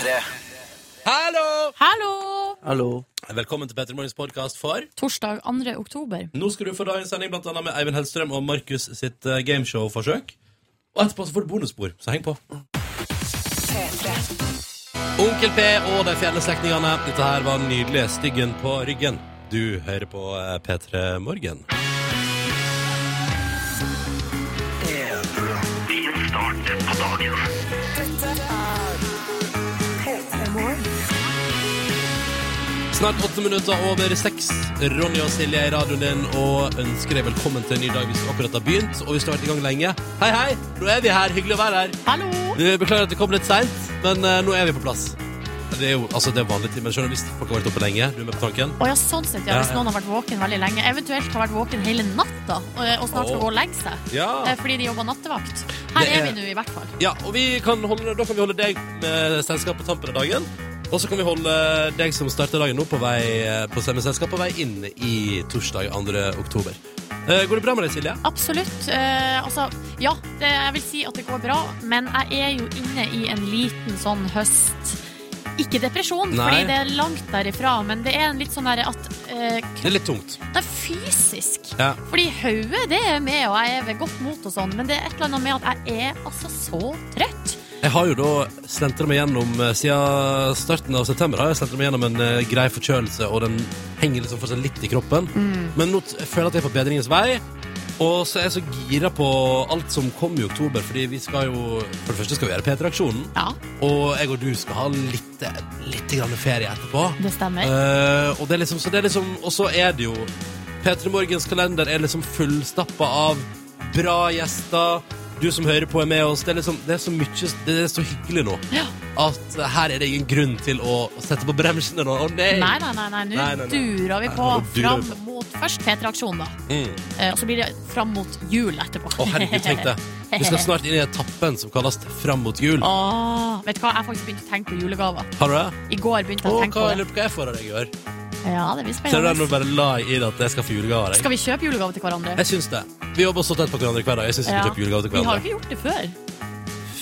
P3. Hallo! Hallo! Hallo. Velkommen til Petter Morgens podkast for Torsdag 2. oktober. Nå skal du få dagens sending blant annet med Eivind Hellstrøm og Markus sitt eh, gameshow-forsøk. Og etterpå så får du bonusspor, så heng på. Onkel P og de fjerne slektningene. Dette her var nydelige Styggen på ryggen. Du hører på eh, P3 Morgen. Snart åtte minutter over seks. Ronny og Silje er i radioen din og ønsker deg velkommen til en ny dag hvis du akkurat har begynt. Og hvis du har vært i gang lenge, hei, hei! Nå er vi her. Hyggelig å være her. Hallo! Vi Beklager at vi kom litt seint, men eh, nå er vi på plass. Det er jo altså, det er vanlig tid, men skjønner hvis folk har vært oppe lenge, du er med på tanken? Å ja, sånn sett, ja. Hvis ja. noen har vært våken veldig lenge. Eventuelt har vært våken hele natta og, og snart skal gå og legge seg. Ja. Eh, Fordi de jobber nattevakt. Her Det er, er- vi nå, i hvert fall. ja og vi kan holde, da kan vi holde deg med selskap på tampen av dagen. Og så kan vi holde deg som starter dagen nå, på vei eh, på med på vei inn i torsdag 2. oktober. Eh, går det bra med deg, Silje? Absolutt. Eh, altså, ja, det, jeg vil si at det går bra, men jeg er jo inne i en liten sånn høst Ikke depresjon, Nei. fordi det er langt derifra, men det er en litt sånn derre at eh, Det er litt tungt. Det er fysisk. Ja. Fordi hodet, det er med, og jeg er ved godt mot og sånn, men det er et eller annet med at jeg er altså så trøtt. Jeg har jo da slentra meg gjennom eh, Siden starten av september har jeg slentra meg gjennom en eh, grei forkjølelse, og den henger liksom fortsatt litt i kroppen. Men nå t- jeg føler jeg at jeg er på bedringens vei. Og så er jeg så gira på alt som kommer i oktober, fordi vi skal jo For det første skal vi gjøre P3-aksjonen. Ja, Og jeg og du skal ha litt, litt grann ferie etterpå. det stemmer. Eh, og det er liksom, så det er liksom Og så er det jo P3 Morgens kalender er liksom fullstappa av bra gjester. Du som hører på, er med oss. Det er, liksom, det er så mye Det er så hyggelig nå Ja. at her er det ingen grunn til å sette på bremsene nå. Å nei! Nei, nei, nei, nei. nå Nei, nei, durer vi på fram mot først P3-aksjonen, da. Mm. Eh, og så blir det fram mot jul etterpå. Å, herregud, tenk det. Vi skal snart inn i etappen som kalles Fram mot jul. Åh, vet du hva, jeg har faktisk begynt å tenke på julegaver. Har du det? I går begynte jeg Å, tenke på det. lurer på hva jeg får av deg i år. Ja, det blir Ser du spennende. bare la det at jeg skal få julegaver? Jeg, Skal vi kjøpe julegave til hverandre? jeg syns det. Vi jobber så tett på hverandre hver dag. Jeg syns vi Ja. skal kjøpe julegaver til Vi har jo hverandre. ikke gjort det før.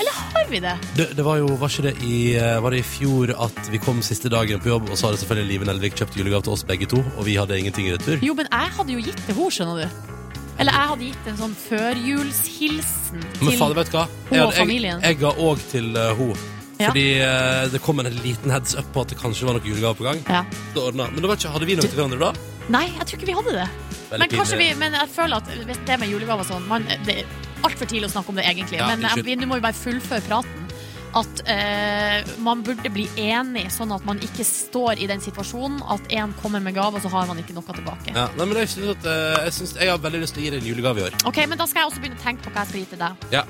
Eller har vi det? Det, det var jo, var ikke det i, eh, var det i fjor at vi kom siste dagen på jobb, og så hadde selvfølgelig Live Nelvik kjøpt julegave til oss begge to, og vi hadde ingenting i retur? Jo, men jeg hadde jo gitt det henne, skjønner du. Eller jeg hadde gitt en sånn førjulshilsen Men til fader, vet du hva? Hun og hadde- familien. Jeg, jeg ga òg til uh, hun. Ja. Fordi eh, det kom en liten heads up på at det kanskje var noe julegave på gang. Ja. Det ordnet. Men det var ikke, hadde vi noe til hverandre da? Nei, jeg tror ikke vi hadde det. Veldig Men, kanskje vi, pinlig. men jeg føler at hvis det med julegaver og sånn man, Det er altfor tidlig å snakke om det, egentlig. Ja, men jeg- unnskyld. vi- nå må vi bare fullføre praten. At eh, man burde bli enig, sånn at man ikke står i den situasjonen at én kommer med gave, og så har man ikke noe tilbake. Ja, nei, men jeg, synes at, eh, jeg, synes, jeg har veldig lyst til å gi deg en julegave i år. Ok, Men da skal jeg også begynne å tenke på hva jeg skal gi til deg. Ja.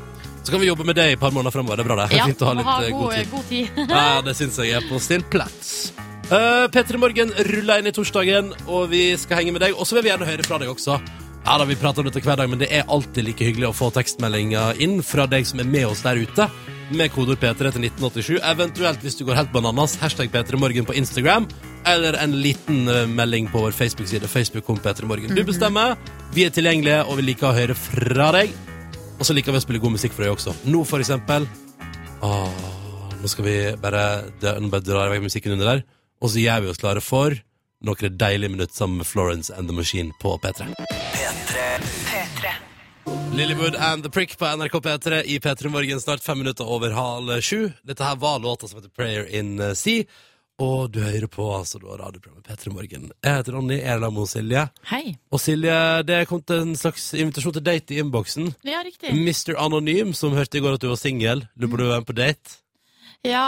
Så kan vi jobbe med det i et par måneder fremover. Det er bra, det. Ja, Fint å ha litt ha god, god tid. god tid. Ja, det syns jeg er på sin plass. Uh, P3 Morgen ruller inn i torsdagen, og vi skal henge med deg. Og så vil vi gjerne høre fra deg også. Ja da, Vi prater om dette hver dag, men det er alltid like hyggelig å få tekstmeldinger inn fra deg som er med oss der ute, med kodeord P3 til 1987. Eventuelt, hvis du går helt bananas, hashtag P3morgen på Instagram, eller en liten eh, melding på vår Facebook-side. Facebook kom P3 Morgen. Du bestemmer. Vi er tilgjengelige, og vi liker å høre fra deg. Og så liker vi å spille god musikk for deg også. Nå, for eksempel. Åh, nå skal vi bare, det- nå bare drar jeg vekk musikken under der, og så gjør vi oss klare for noen deilige minutter sammen med Florence and the Machine på P3. P3. P3. Lillywood and The Prick på NRK P3 i P3 Morgen, snart fem minutter over halv sju. Dette her var låta som heter Prayer in Sea, og du hører på altså da radioprogrammet P3 Morgen. Jeg heter Ronny, er sammen med Silje. Hei. Og Silje, det er kommet en slags invitasjon til date i innboksen. Ja, riktig. Mr. Anonym, som hørte i går at du var singel. Lurer på om du var med på date? Ja,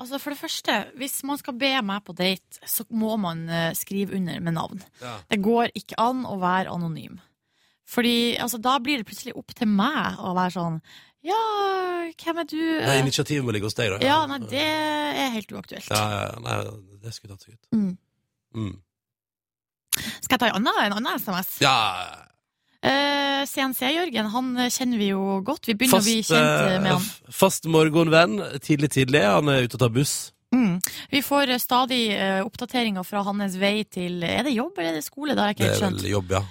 altså for det første, hvis man skal be meg på date, så må man eh, skrive under med navn. Ja. Det går ikke an å være anonym. Fordi altså, da blir det plutselig opp til meg å være sånn Ja, hvem er du? Nei, initiativet må ligge hos deg, da. Ja, nei, det er helt uaktuelt. Ja. Nei, det skulle tatt seg ut. Mm. Mm. Skal jeg ta en annen, en annen SMS? Ja, Uh, CNC-Jørgen han kjenner vi jo godt. Vi begynner fast, å bli kjent eh, med eh, han. fast morgenvenn. Tidlig, tidlig. Han er ute og tar buss. Mm. Vi får eh, stadig uh, oppdateringer fra hans vei til Er det jobb eller er det skole? Det har jeg ikke Det er vel jobb, ja.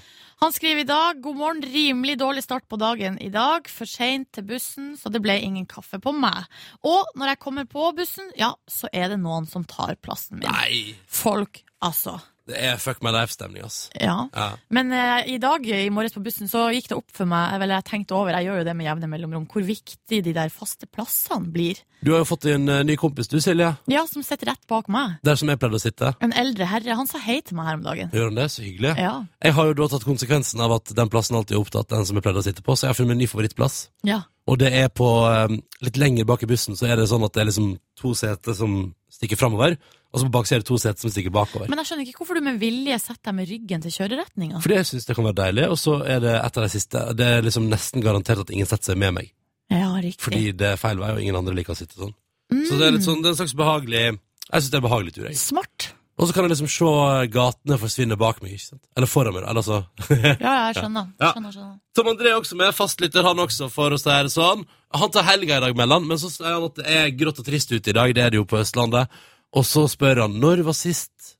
Han skriver i dag God morgen, rimelig dårlig start på dagen i dag. For seint til bussen, så det ble ingen kaffe på meg. Og når jeg kommer på bussen, ja, så er det noen som tar plassen min. Nei! Folk, altså. Det er fuck my life-stemning, ass. Ja. Ja. Men eh, i dag i morges på bussen så gikk det opp for meg, eller jeg tenkte over, jeg gjør jo det med jevne mellomrom, hvor viktig de der faste plassene blir. Du har jo fått en eh, ny kompis, du, Silje. Ja, som sitter rett bak meg. Der som jeg pleide å sitte. En eldre herre. Han sa hei til meg her om dagen. Gjør han det? Så hyggelig. Ja. Jeg har jo da tatt konsekvensen av at den plassen alltid er opptatt, den som jeg pleide å sitte på, så jeg har funnet en ny favorittplass. ja. Og det er på eh, Litt lenger bak i bussen så er det sånn at det er liksom to seter som stikker framover, og så på baksida er det to seter som stikker bakover. Men jeg skjønner ikke hvorfor du med vilje setter deg med ryggen til kjøreretninga. Fordi jeg syns det kan være deilig, og så er det et av de siste Det er liksom nesten garantert at ingen setter seg med meg. Ja, riktig. Fordi det er feil vei, og ingen andre liker å sitte sånn. Mm. Så det er litt sånn, det er en slags behagelig Jeg syns det er en behagelig tur, jeg. Smart. Og så kan jeg liksom se gatene forsvinne bak meg, ikke sant? Eller foran meg, eller så Ja, jeg skjønner. Ja. skjønner, skjønner. Tom André er også med, fastlytter han også, for å si det sånn. Han tar helga i dag, melder men så sier han at det er grått og trist ute i dag, det er det jo på Østlandet. Og så spør han når var sist,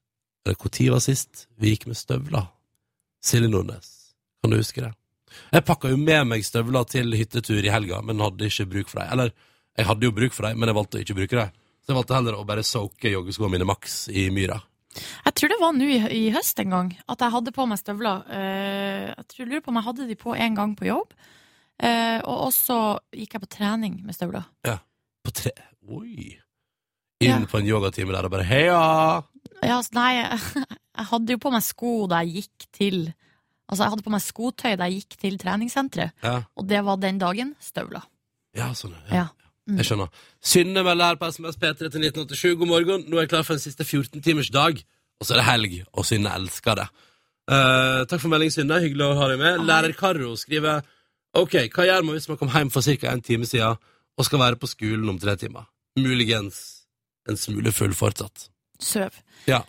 eller når var sist, vi gikk med støvler? Silje Nordnes, kan du huske det? Jeg pakka jo med meg støvler til hyttetur i helga, men hadde ikke bruk for dem. Eller, jeg hadde jo bruk for dem, men jeg valgte å ikke bruke dem. Så jeg valgte heller å bare soake joggeskoene mine maks i myra. Jeg tror det var nå i, i høst en gang at jeg hadde på meg støvler. Uh, jeg tror, lurer på om jeg hadde de på en gang på jobb. Uh, og også gikk jeg på trening med støvler. Ja, På tre... Oi! Inn Ja. på en yogatime der og bare heia! Ja, altså, nei, jeg, jeg hadde jo på meg sko da jeg gikk til Altså, jeg hadde på meg skotøy da jeg gikk til treningssenteret, Ja, og det var den dagen støvler. ja sånn, ja. Mm. Jeg skjønner. Synne melder her på SMS P3 til 1987. God morgen. Nå er jeg klar for en siste 14-timers dag. Og så er det helg, og Synne elsker det. Eh, takk for melding, Synne. Hyggelig å ha deg med. Lærer Karo skriver Ok, hva gjør man hvis man kom hjem for ca. en time siden og skal være på skolen om tre timer? Muligens en smule full fortsatt. Søv. Ja.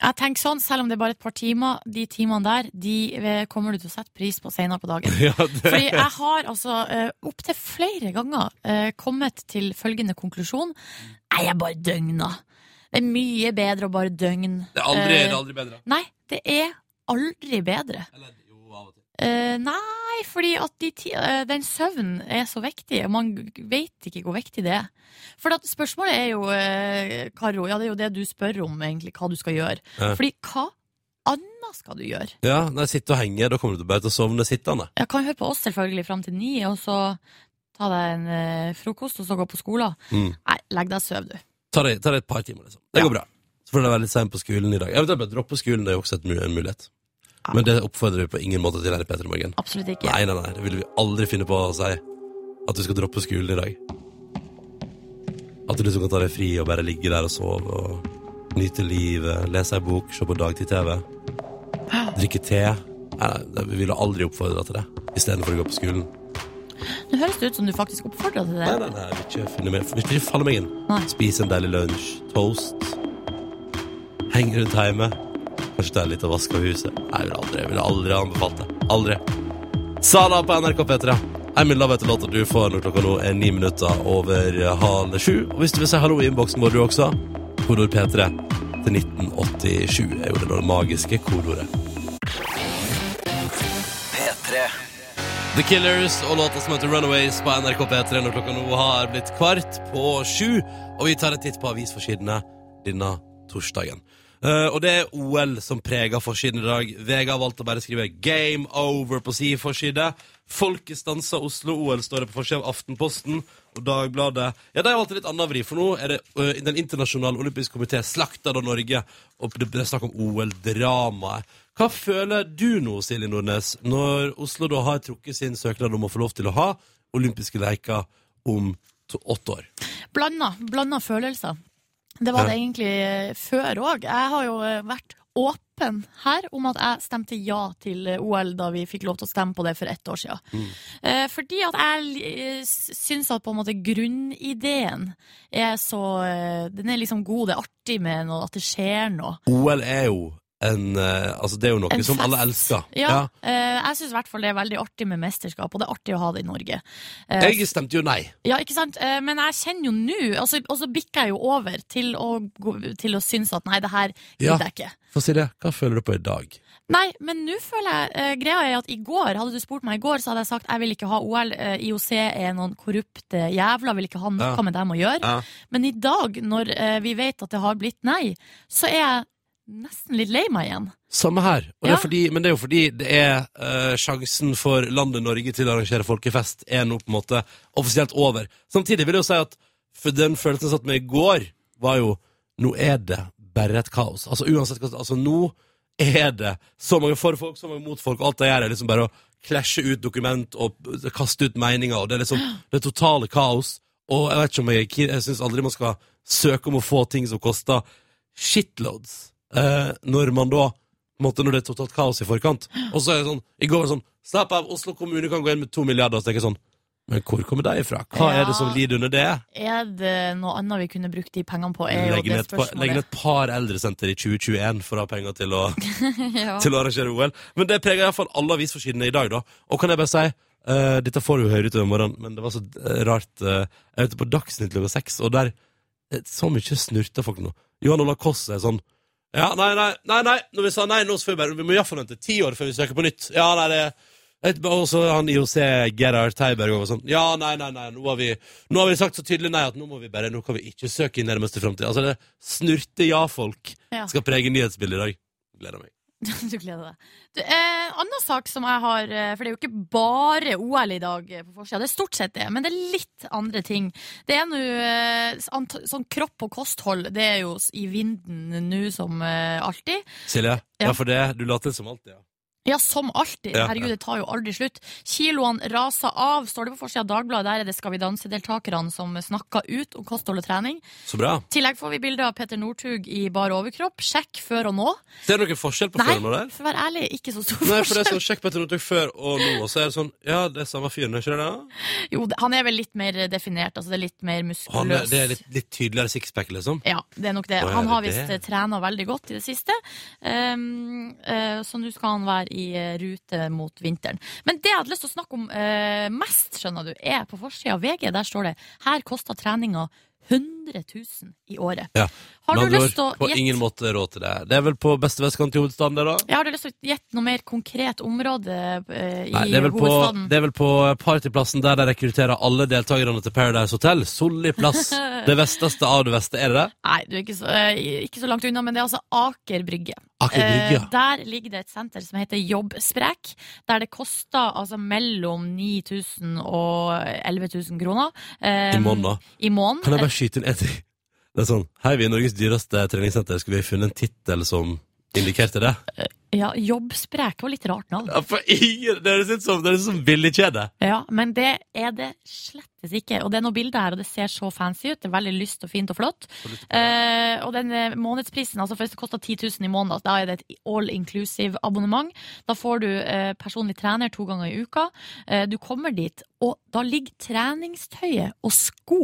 Jeg tenker sånn, Selv om det er bare et par timer, de timene der de eh, kommer du til å sette pris på senere på dagen. ja, det Fordi jeg har altså uh, opptil flere ganger eh, kommet til følgende konklusjon. Nei, jeg bare døgna. Det er mye bedre å bare døgne. Det er aldri, Eh, det er aldri bedre. Nei, det er aldri bedre. Eller Eh, nei, fordi at de eh, den søvnen er så viktig. og Man vet ikke hvor viktig det er. For at spørsmålet er jo, uh, Karo, ja, det er jo det du spør om, egentlig, hva du skal gjøre. Ja. Fordi hva annet skal du gjøre? Ja, når jeg sitter og henger, da kommer du bare til å sovne sittende. Jeg kan høre på oss selvfølgelig fram til ni, og så ta deg en frokost, og så gå på skolen. Mm. Nei, legg deg og søv, du. Ta deg, ta deg, et par timer, liksom. Det Ja. går bra. Så får du være litt sein på skolen i dag. Eventuelt bare droppe skolen, det er jo også en mulighet. Ja. Men det oppfordrer vi på ingen måte til her i P3 Morgen. Absolutt ikke. Nei, nei, nei, det ville vi aldri finne på å si. At du skal droppe skolen i dag. At du liksom kan ta deg fri og bare ligge der og sove og nyte livet, lese ei bok, se på dagtid-TV, drikke te. Nei, nei, vi ville aldri oppfordra til det, istedenfor å gå på skolen. Nå høres det ut som du faktisk oppfordrer til det. Nei, nei, nei, jeg vil ikke, finne meg, vil ikke falle meg inn. Nei. Spise en deilig lunsj, toast, henge rundt hjemme. Kanskje ta litt å vaske av huset. Nei, jeg vil aldri, jeg vil aldri anbefalt det. Aldri. Sala på NRK P3. Emil love etter låta du får når klokka nå er ni minutter over halv sju. Og hvis du vil si hallo i innboksen vår, du også, kodord P3 til 1987 er jo det det magiske kodordet. P3. The Killers og låta som heter Runaways på NRK P3 når klokka nå har blitt kvart på sju. Og vi tar en titt på avisforsidene denne torsdagen. Eh, og det er OL som preger forsiden i dag. VG har valgt å bare skrive 'Game Over' på si forside. Folket stanser Oslo-OL, står det på forsida av Aftenposten og Dagbladet. Ja, De har valgt en litt annen vri, for nå er det uh, Den internasjonale olympiske komité slakta da Norge, og det er snakk om OL-dramaet. Hva føler du nå, Silje Nordnes, når Oslo da har trukket sin søknad om å få lov til å ha olympiske leker om åtte år? Blanda, blanda følelser. Det var det egentlig eh, før òg. Jeg har jo eh, vært åpen her om at jeg stemte ja til eh, OL da vi fikk lov til å stemme på det for ett år siden. Mm. Fordi at jeg syns at på en måte grunnideen er så Den er liksom god, det er artig med noe, at det skjer noe. OL er jo en eh, Altså, det er jo noe En som alle elsker. Ja, eh, jeg syns i hvert fall det er veldig artig med mesterskap, og det er artig å ha det i Norge. Uh, Jeg stemte jo nei. Ja, ikke sant? Uh, Men jeg kjenner jo nå, altså, og så bikker jeg jo over til å, til å synes at nei, det her Ja. jeg ikke. Få si det. Hva føler du på i dag? Nei, men nå føler jeg Greia er at i går, hadde du spurt meg i går, så hadde jeg sagt jeg vil ikke ha OL. IOC er noen korrupte jævler, vil ikke ha noe Ja. med dem å gjøre. Ja. Men i dag, når vi vet at det har blitt nei, så er jeg nesten litt lei meg igjen. Samme her. Og det fordi, men det er jo fordi det er uh, sjansen for landet Norge til å arrangere folkefest er nå på en måte offisielt over. Samtidig vil jeg jo si at for den følelsen jeg satt med i går, var jo nå er det bare et kaos. Altså uansett hva Altså nå er det så mange for folk, så mange mot folk, og alt det gjør er liksom bare å klasje ut dokument og kaste ut meninger, og det er liksom det totale kaos. Og jeg vet ikke om jeg, jeg syns aldri man skal søke om å få ting som koster shitloads, eh, når man da på en måte når det er totalt kaos i forkant. Og så er det sånn, i går var det sånn Slapp av, Oslo kommune kan gå inn med to milliarder. Og så tenker jeg sånn Men hvor kommer de ifra? Hva er det som lider under det? Er det noe annet vi kunne brukt de pengene på, er Legge det ned, et legge ned et par eldresenter i 2021 for å ha penger til å, ja. til å arrangere OL. Men det preger iallfall alle avisforsidene i dag, da. Og kan jeg bare si uh, Dette får du høre utover morgenen, men det var så rart. Uh, jeg er ute på Dagsnytt klokka seks, og der eh, Så mye snurter folk nå. Johan Olav Koss er sånn Ja, nei, nei, nei, nei. Når vi sa nei, nå så får vi bare Vi må iallfall vente ti år før vi søker på nytt. Ja, nei, det et- og så han IOC Gerhard Teiberg og sånn Ja, nei, nei, nei, nå har, vi, nå har vi sagt så tydelig nei at nå må vi bare Nå kan vi ikke søke i nærmeste framtid. Altså, det snurte ja-folk Ja. skal prege nyhetsbildet i dag. Gleder meg. Du gleder deg. Du, eh, annen sak som jeg har eh, For det er jo ikke bare OL i dag eh, på forsida. Det er stort sett det, men det er litt andre ting. Det er nå eh, sånn kropp og kosthold. Det er jo i vinden nå som eh, alltid. Silje, Ja. ja. for det, du later som alltid, ja. Ja, som alltid. Ja, Herregud, det tar jo aldri slutt. Kiloene raser av, står det på forsida av Dagbladet. Der er det Skal vi danse-deltakerne som snakker ut om kosthold og trening. Så bra. I tillegg får vi bilder av Petter Northug i bar overkropp. Sjekk før og nå. Ser du noen forskjell på Nei, før og nå der? for å være ærlig, ikke så stor forskjell. Nei, for det er sånn, Sjekk Petter Northug før og nå, og så er det sånn Ja, det er samme fyren, ikke det? Da? Jo, han er vel litt mer definert. Altså det er litt mer Han er, muskuløs. det er litt, litt tydeligere sixpack, liksom? Ja, det er nok det. Å, er Han har visst trena veldig godt i det siste. Um, uh, så nå skal han være i eh, rute mot vinteren. Men det jeg hadde lyst til å snakke om eh, mest, skjønner du, er på forsida av VG. Der står det 'Her koster treninga 100 000 i året'. Ja. Har du lyst til å På ingen måte råd til det. Det er vel på beste vestkant i hovedstaden, det, da? Ja, har du lyst til å gjette noe mer konkret område eh, i Nei, det er, vel på, hovedstaden? det er vel på partyplassen der de rekrutterer alle deltakerne til Paradise Hotel. Solli plass. Det vesteste av det veste, er det det? Nei, du er ikke så, eh, ikke så langt unna, men det er altså Aker Brygge. Aker Brygge. Eh, der ligger det et senter som heter Jobbsprek, der det koster altså mellom 9000 og 11 000 kroner. eh, I måneden. I måneden. Kan jeg bare skyte inn en ting? Det er sånn Hei, vi er Norges dyreste treningssenter. Skulle vi funnet en tittel som indikerte det? Ja, Jobbsprek var litt rart navn. Ja, for ingen, Det høres ut som, det som billigkjede. Ja, men det er det slettes ikke. Og det er noen bilder her, og det ser så fancy ut. Det er veldig lyst og fint og flott. Eh, og den eh, månedsprisen, altså hvis det koster 10 000 i måneden, da er det et all inclusive abonnement. Da får du eh, personlig trener to ganger i uka. Eh, du kommer dit, og da ligger treningstøyet og sko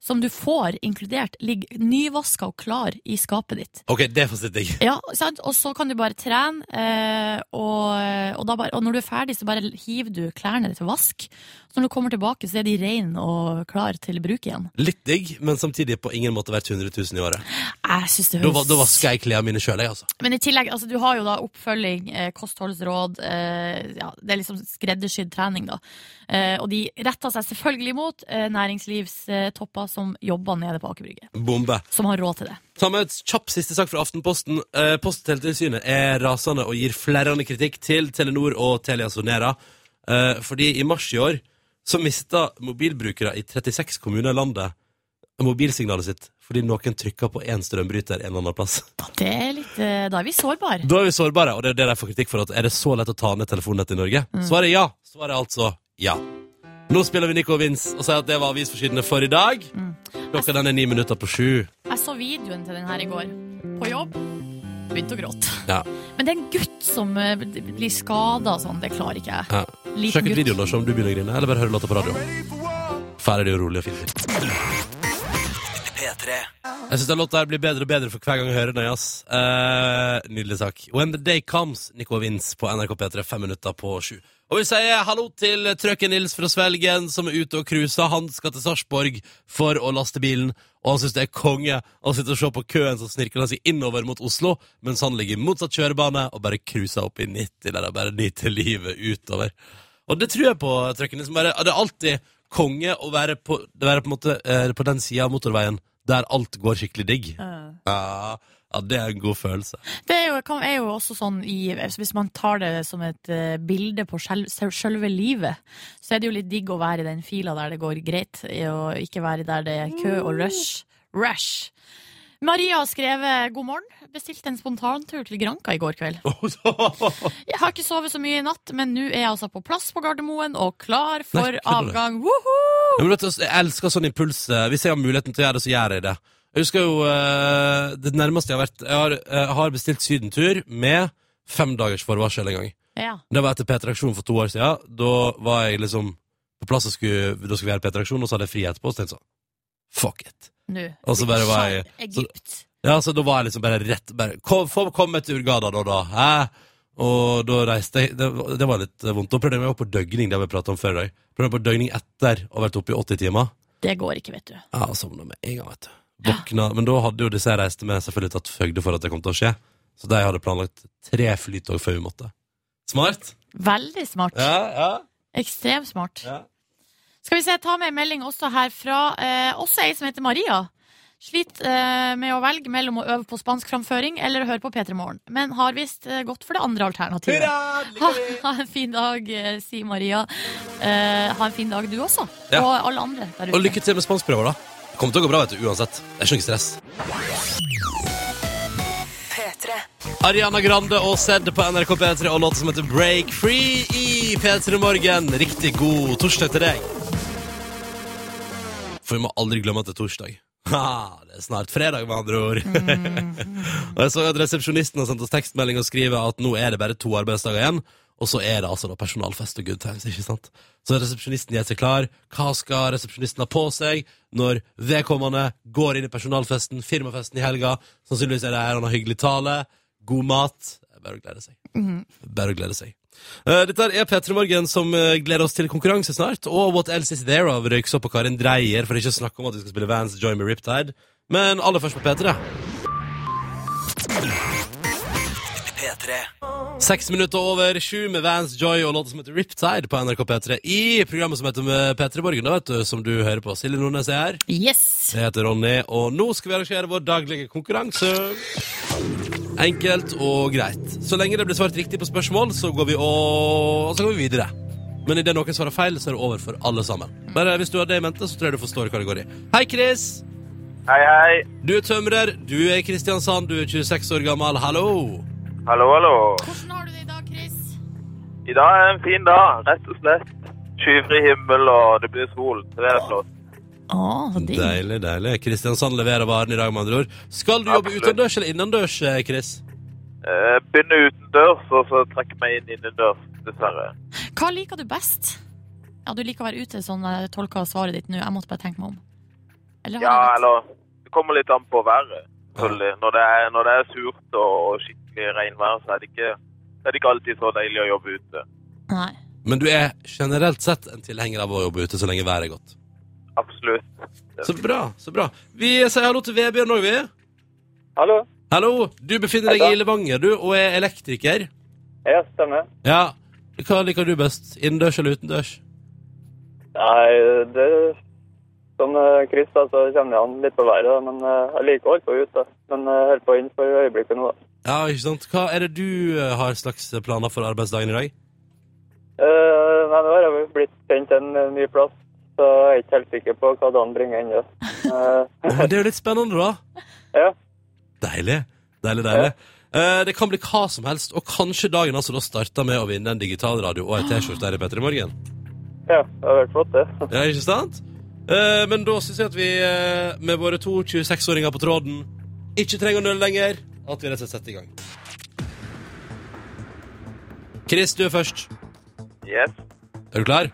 som du får inkludert, ligger nyvaska og klar i skapet ditt. Ok, det forstår jeg. Ja, sant? Og så kan du bare trene, eh, og, og, bare, og når du er ferdig, så bare hiver du klærne til vask. Så når du kommer tilbake, så er de rene og klar til bruk igjen. Litt digg, men samtidig på ingen måte verdt 100 000 i året. Jeg synes det høres Da, da vasker jeg klærne mine sjøl, jeg, altså. Men i tillegg, altså, du har jo da oppfølging, eh, kostholdsråd eh, ja, Det er liksom skreddersydd trening, da. Eh, og de retter seg selvfølgelig mot eh, næringslivstopper som jobber nede på Aker Brygge. Bombe. Som har råd til det. Ta med et kjapp siste sak fra Aftenposten. Eh, Post- er rasende og gir flerrende kritikk til Telenor og Telia Sonera. Eh, fordi i mars i år så mista mobilbrukere i 36 kommuner i landet mobilsignalet sitt fordi noen trykka på én strømbryter en eller annen plass. Det er litt, eh, da er vi sårbare. Da er vi sårbare, og det er det de får kritikk for. at Er det så lett å ta ned telefonnettet i Norge? Svaret er ja. Svaret altså ja. Nå spiller vi Nico Vince og sier at det var avisforsidene for i dag. Klokka den er ni minutter på sju. Jeg så videoen til den her i går. På jobb. Begynte å gråte. Ja. Men det er en gutt som eh, blir skada og sånn. Det klarer ikke jeg. Ja. Sjekk ut videoen da, se om du begynner å grine, eller bare høre låta på radio. Ferdig og rolig og fint. Jeg syns den låta her blir bedre og bedre for hver gang jeg hører den. Ass. Uh, nydelig sak. When the day comes, Nico Vince på NRK P3, fem minutter på sju. Og vi sier hallo til Trøkken Nils fra Svelgen, som er ute og cruiser. Han skal til Sarpsborg for å laste bilen, og han syns det er konge å sitte og se på køen som snirkler seg innover mot Oslo, mens han ligger i motsatt kjørebane og bare cruiser opp i 90 der han bare nyter livet utover. Og det tror jeg på, Trøkken Nils. Bare, det er alltid konge å være på, være på, måte, eh, på den sida av motorveien der alt går skikkelig digg. Ja, ja, det er en god følelse. Det er jo, kan- er jo også sånn i, Hvis man tar det som et uh, bilde på sjel- selve livet, så er det jo litt digg å være i den fila der det går greit, og ikke være der det er kø og rush. Rush! Maria har skrevet 'God morgen'. Bestilte en spontantur til Granka i går kveld. Jeg har ikke sovet så mye i natt, men nå er jeg altså på plass på Gardermoen og klar for Nei, avgang. Ja, men vet du, jeg elsker sånn impuls. eh, Hvis jeg har muligheten til å gjøre det, så gjør jeg det. Jeg husker jo eh, det nærmeste jeg har vært Jeg har, jeg har bestilt sydentur med fem dagers forvarsel en gang. Ja. Det var etter P3-aksjonen for to år siden. Da var jeg liksom på plass og skulle, da skulle vi gjøre P3-aksjon, og så hadde jeg fri etterpå. Og så tenkte jeg sånn Fuck it. Nå. Og så bare var jeg- så, Ja, så da var jeg liksom bare rett bare, kom, kom komme til Urgada da, da. Hæ? Og da reiste jeg Det, var- det var litt vondt. Da prøvde jeg meg opp på døgning, det har vi pratet om før i dag. Prøvde meg på døgning etter å ha vært oppe i 80 timer. Det går ikke, vet du. Ja, sovna med en gang, vet du. Våkna, Men da hadde jo disse jeg reiste med, selvfølgelig tatt høyde for at det kom til å skje. Så de hadde planlagt tre flytog før vi måtte. Smart? Veldig smart. Ja, ja. Ekstremt smart. ja. Skal vi se, ta med en melding også her fra eh, også ei som heter Maria. Sliter eh, med å velge mellom å øve på spanskframføring eller å høre på P3 Morgen, men har visst eh, gått for det andre alternativet. Hurra! Ha, ha en fin dag, eh, sier Maria. Eh, ha en fin dag, du også. Og alle andre der ute. Og lykke til med spanskprøver, da. Kommer til å gå bra, vet du, uansett. Det er ikke noe stress. Ariana Grande og Zed på NRK P3 og låta som heter Break Free i P3 Morgen. Riktig god torsdag til deg. For vi må aldri glemme at det er torsdag. Ha, det er snart fredag, med andre ord. og jeg så at resepsjonisten har sendt oss tekstmelding og skriver at nå er det bare to arbeidsdager igjen. Og så er det altså da personalfest og good times, ikke sant? Så resepsjonisten gjør seg klar. Hva skal resepsjonisten ha på seg når vedkommende går inn i personalfesten, firmafesten i helga? Sannsynligvis er det her han har hyggelig tale, god mat. Bare å glede seg. Bare å glede seg. Uh, dette er P3 Morgen som uh, gleder oss til konkurranse snart, og What Else Is There av Røyksopp og Karin Dreyer, for ikke å snakke om at vi skal spille Vans Join Me Riptide. Men aller først på P3. Seks minutter over sju med Vans Joy og låta som heter Riptide på NRK P3 i programmet som heter med P3 Borgen, da, vet du, som du hører på. Silje Nordnes er her. Yes! Jeg heter Ronny, og nå skal vi arrangere vår daglige konkurranse. Enkelt og greit. Så lenge det blir svart riktig på spørsmål, så går vi, og... og så går vi videre. Men idet noen svarer feil, så er det over for alle sammen. Bare hvis du har det i mente, så tror jeg du forstår hva det går i. Hei, Chris! Hei, hei. Du er tømrer, du er i Kristiansand, du er 26 år gammel. Hallo! Hallo, hallo. Hvordan har du det i dag, Chris? I dag er en fin dag, rett og slett. Skyfri himmel, og det blir sol. Så det er flott. Oh. Deilig, deilig. Kristiansand leverer varen i dag, med andre ord. Skal du jobbe Absolutt. utendørs eller innendørs, eh, Chris? Begynne utendørs, og så trekke meg inn innendørs, dessverre. Hva liker du best? Ja, du liker å være ute, sånn jeg tolka svaret ditt nå. Jeg måtte bare tenke meg om. Eller Ja, eller Det kommer litt an på været, selvfølgelig. Når det er, når det er surt og skikkelig regnvær, så er det ikke er det ikke alltid så deilig å jobbe ute. Nei. Men du er generelt sett en tilhenger av å jobbe ute så lenge været er godt. Absolutt. Så bra, så bra. Vi sier hallo til Vebjørn òg, vi. Hallo. Hallo, du befinner deg i Levanger, du, og er elektriker. Ja, stemmer. Ja. Hva liker du best? Innendørs eller utendørs? Nei, det Som kryss, da, så kommer det an litt på været. da, Men eh, jeg liker å holde på ute. Men jeg holder på inn for øyeblikket nå. da. Ja, ikke sant? Hva er det du eh, har slags planer for arbeidsdagen i dag? Uh, nei, nå har jeg blitt sendt en eh, ny plass, så jeg er ikke helt sikker på hva dagen bringer ennå. Uh. Men det er jo litt spennende, da. ja. Deilig. Deilig, deilig. Eh, det kan bli hva som helst, og kanskje dagen altså da starter med å vinne en digitalradio og ei T-skjorte her i Petter i morgen. ja, det har vært flott, det. Ja, ikke sant? Eh, men da syns jeg at vi eh, med våre to 26-åringer på tråden ikke trenger å nøle lenger. At vi rett og slett setter i gang. Chris, du er først. Yes. Er du klar?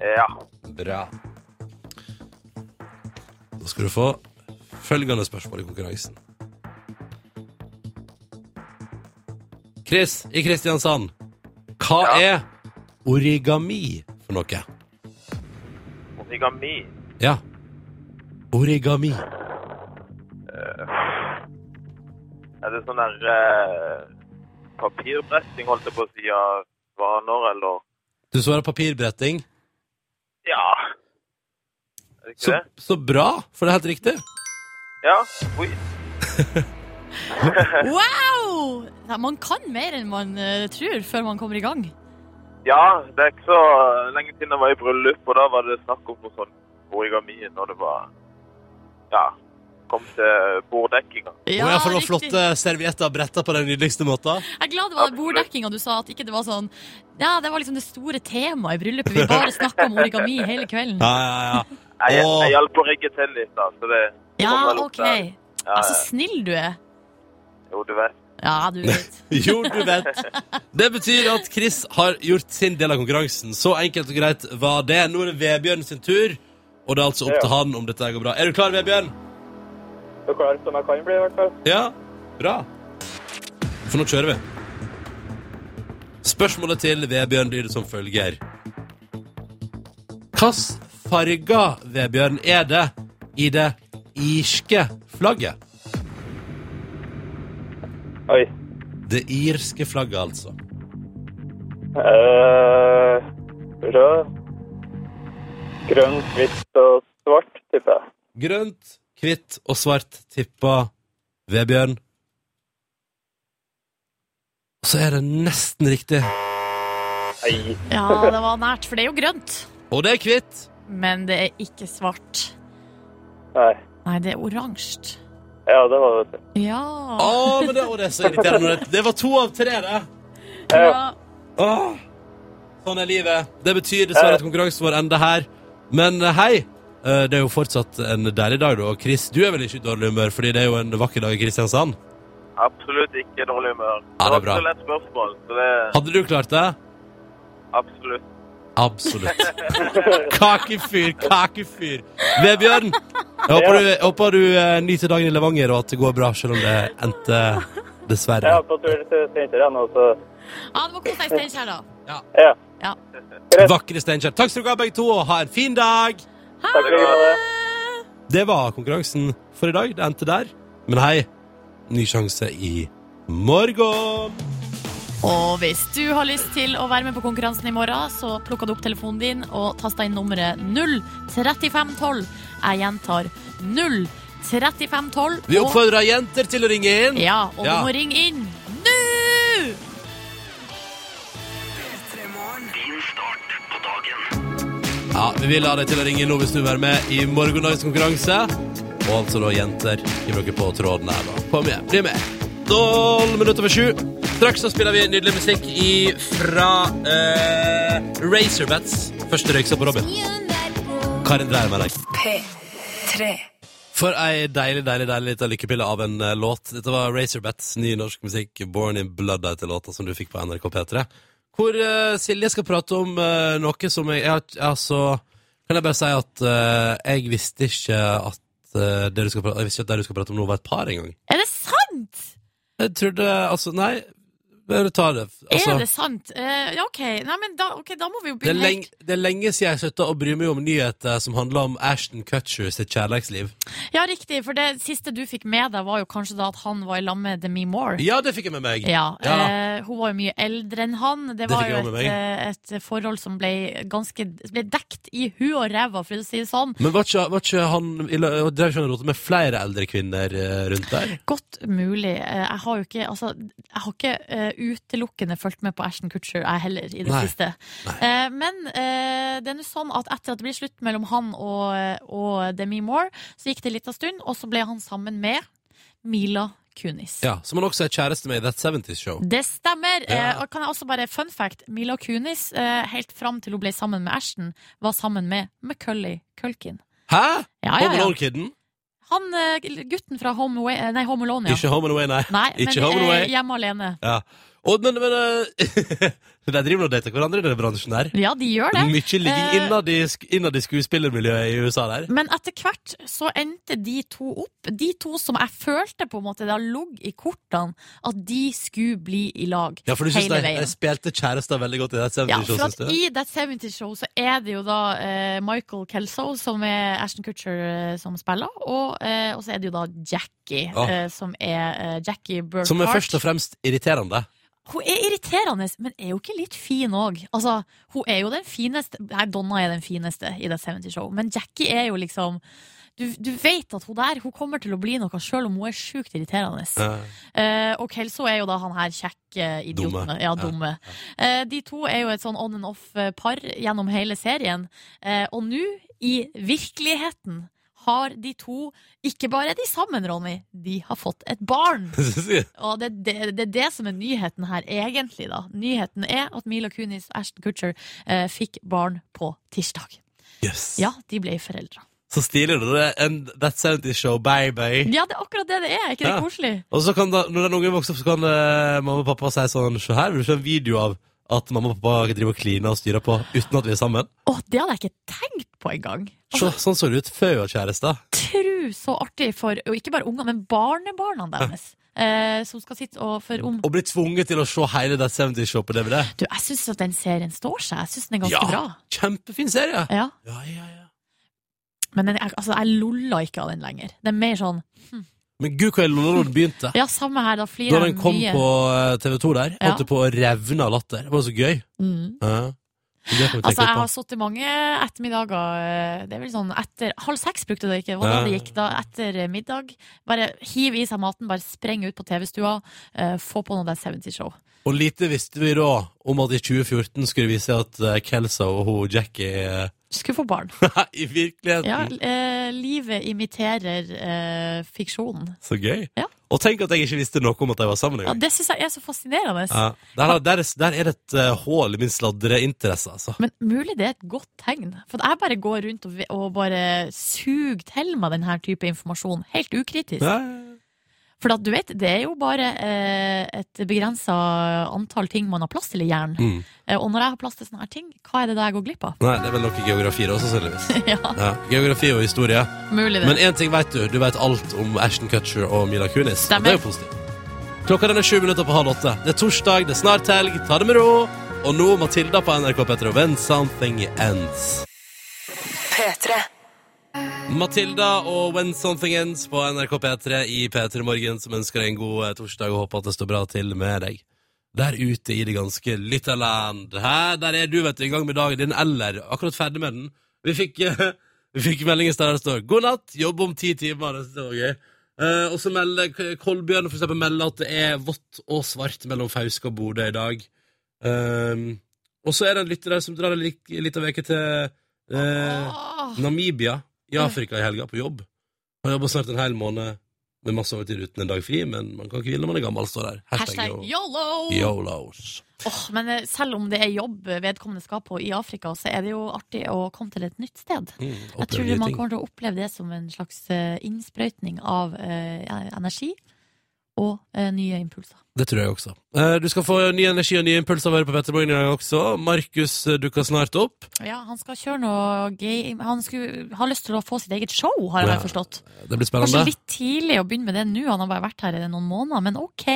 Ja. Bra. Da skal du få følgende spørsmål i konkurransen. Chris i Kristiansand. Hva Ja. er origami for noe? Origami. Ja. Origami. Er det sånn der eh, papirbretting, holdt jeg på å si, av vaner, eller Du svarer papirbretting. Ja. Er det ikke Så, det? så bra, for det er helt riktig. Ja. Oi. Wow! Ja, man kan mer enn man eh, tror før man kommer i gang. Ja, det er ikke så lenge siden jeg var i bryllup, og da var det snakk om noe sånn origami når det var Ja, kom til borddekkinga. og jeg det noen flotte servietter bretta på den nydeligste måten. Jeg er glad det var borddekkinga du sa, at ikke det var sånn Ja, det var liksom det store temaet i bryllupet. Vi bare snakka om origami hele kvelden. Ja, ja, ja. Jeg, jeg hjalp å rigge til litt, da, så det Ja, OK. Ja, Ja, så snill du er. Jo, du vet. Ja, du vet. Jo, du vet. Det betyr at Chris har gjort sin del av konkurransen. Så enkelt og greit var det. Nå er det Vebjørn sin tur, og det er altså opp Ja. til han om dette går bra. Er du klar, Vebjørn? Så klar som jeg kan bli, i hvert fall. Ja? Bra. For nå kjører vi. Spørsmålet til Vebjørn lyder som følger. Hvilke farger, Vebjørn, er det i det irske flagget? Oi. Det irske flagget, altså. Uh, rød, grønt, hvitt og svart, tipper jeg. Grønt, hvitt og svart tipper Vebjørn. Og så er det nesten riktig. Nei. Ja, det var nært, for det er jo grønt. Og det er hvitt. Men det er ikke svart. Nei. Nei, det er oransje. Ja, det var det. Ja. Å, men det, å, det er så irriterende. Det, det var to av tre, det. ja. Åh, sånn er livet. Det betyr dessverre at konkurransen vår ender her. Men eh, hei, eh, det er jo fortsatt en deilig dag, da. Og Chris, du er vel ikke i dårlig humør, fordi det er jo en vakker dag i Kristiansand? Absolutt ikke dårlig humør. Ja, det er bra. var ikke så lett spørsmål, så det Hadde du klart det? absolutt. Absolutt. Kakefyr, kakefyr. Vebjørn, jeg håper du, jeg håper du eh, nyter dagen i Levanger, og at det går bra, selv om det endte Jeg dessverre. er på tur til Steinkjer og så ja, det må kose deg i Steinkjer, da. Ja. Ja. Vakre Steinkjer. Takk skal dere ha, begge to, og ha en fin dag! Takk for det. Det var konkurransen for i dag. Det endte der. Men hei, ny sjanse i morgen. Og hvis du har lyst til å være med på konkurransen i morgen, så plukker du opp telefonen din og taster inn nummeret 03512. Jeg gjentar 03512. Vi og- oppfordrer jenter til å ringe inn. Ja, og Ja. du må ringe inn nå! Ja, Vi vil ha deg til å ringe inn nå hvis du vil være med i morgendagens konkurranse. Og altså da, jenter, hiv dere på tråden her, da. Kom igjen, bli med. Tolv minutter over sju. Straks så spiller vi nydelig musikk i, fra uh, Razorbats. Første røyksa på Robin. Karin dreier med deg. P3. For ei deilig, deilig deilig lita lykkepille av en uh, låt. Dette var Razorbats ny norsk musikk, 'Born in Blood', heter låta som du fikk på NRK P3. Hvor uh, Silje skal prate om uh, noe som jeg, jeg Altså, kan jeg bare si at eh, jeg visste ikke at eh, det du skal prate, jeg visste ikke at det du skal prate om nå, var et par engang. Er det sant? Jeg trodde Altså, nei. Bare ta det. Altså, er det sant? Eh, ja, OK. Nei, men da, ok, da må vi jo det, begynne lenge, det er lenge siden jeg slutta å bry meg om nyheter som handler om Ashton Kutcher sitt kjærlighetsliv. Ja, riktig. For det siste du fikk med deg, var jo kanskje da at han var i lag med Demi Moore. Ja, det fikk jeg med meg. Ja, Ja. Eh, Hun var jo mye eldre enn han. Det Det var jo et, eh, et forhold som ble ganske ble dekt i hu og ræva, for å si det sånn. Men var ikke, var ikke han Drev ikke han rotet med flere eldre kvinner eh, rundt der? Godt mulig. Eh, Jeg har jo ikke, altså, jeg har ikke utelukkende fulgt med på Ashton Kutcher, jeg heller, i det Nei. siste. Nei. men eh, det er nå sånn at etter at det ble slutt mellom han og, og Demi Moore, så gikk det litt av stund, og så ble han sammen med Mila Kunis. Ja, Som han også er kjæreste med i That 70's Show. Det stemmer! Ja. Eh, og kan jeg også bare, Fun fact, Mila Kunis, eh, helt fram til hun ble sammen med Ashton, var sammen med McCulley Culkin. Hæ? Ja, ja, ja. Alone-kiden? Han eh, gutten fra Home, Away, eh, nei, Home Alone, ja. Ikke Home and Away, nei. Nei, men Home and eh, Away. hjemme alene. Ja. Og, men, men eh, De driver og dater hverandre i den bransjen der. Ja, de gjør det. Mye ligging Eh, innad, i innad i skuespillermiljøet i USA der. Men etter hvert så endte de to opp. De to som jeg følte på en måte det har ligget i kortene at de skulle bli i lag Ja, for du hele de, veien. de spilte kjærester veldig godt i That 70 Ja, Show, syns du? I That 70 Show så er det jo da uh, Michael Kelso, som er Ashton Kutcher, eh, som spiller, og, uh, og så er det jo da Jackie, Ah. eh, som er eh, Jackie Burkhart. Som er først og fremst irriterende. Hun er irriterende, men er jo ikke litt fin òg. Altså, hun er jo den fineste Nei, Donna er den fineste i The 70 Show, men Jackie er jo liksom du, du vet at hun der Hun kommer til å bli noe sjøl om hun er sjukt irriterende. Eh, og Kelso er jo da han her kjekke idioten. Dumme. Ja, Ja, dumme. Eh, de to er jo et sånn on and off-par gjennom hele serien. Eh, og nå, i virkeligheten, har de to Ikke bare er de sammen, Ronny, de har fått et barn. Og det, det, det er det som er nyheten her, egentlig. da Nyheten er at Mila Kunis og Ashton Kutcher eh, fikk barn på tirsdag. yes. Ja, de ble foreldre. Så stilig. du Det And that's That 70 Show, baby. Ja, det er akkurat det det. Er ikke det Ja. koselig? Og så kan da, når den ungen vokser opp, så kan uh, mamma og pappa si sånn Se her, vil du se en video av at mamma og pappa driver og kliner og styrer på uten at vi er sammen? Å, det hadde jeg ikke tenkt på engang. Så, sånn så det ut før vi var kjærester. Tru så artig for og ikke bare unger, men barnebarna deres. Eh, som skal sitte og for om Og bli tvunget til å se hele That 70 Show på DVD. Du, jeg syns at den serien står seg. Jeg syns den er ganske Ja. bra. Kjempefin serie. Ja. Ja, ja, ja. Men den, altså, jeg lolla ikke av den lenger. Det er mer sånn Men gud, hva jeg lo da den begynte. Ja, samme her. Da Da flirer den jeg kom mye. på TV 2 der, Ja. holdt jeg på å revne av latter. Det var så gøy. Mm. Ja. Det kan vi tenke Altså, jeg litt har på. sittet mange ettermiddager eh, Det er vel sånn etter Halv seks brukte det ikke. Det var da det gikk. Da etter middag. Bare hiv i seg maten, bare spreng ut på TV-stua, eh, få på noe der 70 Show. Og lite visste vi da om at i 2014 skulle vi se at Kelso og hun Jackie eh, Skulle få barn. I virkeligheten! Ja, eh, livet imiterer eh, fiksjonen. Så gøy. Ja. Og tenk at jeg ikke visste noe om at de var sammen Ja, det syns jeg er så fascinerende. Ja. Der, der, er- der er det et uh, hull i min sladreinteresse, altså. Men mulig det er et godt tegn. For jeg bare går rundt og, og bare suger til meg denne type informasjon, helt ukritisk. Ja. For at du vet, det er jo bare eh, et begrensa antall ting man har plass til i hjernen. Mm. Eh, og når jeg har plass til sånne her ting, hva er det da jeg går glipp av? Nei, det er vel noe geografi da, sannsynligvis. ja, Ja. Geografi og historie. mulig det. Men én ting vet du. Du vet alt om Ashton Kutcher og Mila Kunis. Og Stemmer. Det er jo positivt. Klokka den er sju minutter på halv åtte. Det er torsdag, det er snart helg. Ta det med ro. Og nå Matilda på NRK P3 og When Something Ends. Matilda og When Something Ends på NRK P3 i P3 Morgen, som ønsker deg en god eh, torsdag og håper at det står bra til med deg. Der ute i det ganske lytterland. Hæ? Der er du, vet du, i gang med dagen din, eller akkurat ferdig med den. Vi fikk, vi fikk melding i sted der det står 'God natt, jobb om ti timer'. Det var gøy. Uh, og så melder Kolbjørn for eksempel melder at det er vått og svart mellom Fauske og Bodø i dag. Um, og så er det en lytter der som drar en liten uke til uh, Namibia i Afrika i helga på jobb. Har jobber snart en hel måned med masse overtid uten en dag fri, men man kan ikke hvile når man er gammel, står der. hashtag Hashtag yolo! YOLOs. Oh, men eh, selv om det er jobb vedkommende skal på i Afrika, så er det jo artig å komme til et nytt sted. Mm, Jeg tror man kommer til å oppleve det som en slags eh, innsprøytning av uh, energi og eh, nye impulser. Det tror jeg også. Eh, Du skal få ny energi og nye impulser av å høre på Petter Morgen i dag også. Markus eh, dukker snart opp. Ja, han skal kjøre noe game Han skulle ha lyst til å få sitt eget show, har jeg Ja. forstått. Det blir spennende. Kanskje litt tidlig å begynne med det nå, han har bare vært her i noen måneder, men ok.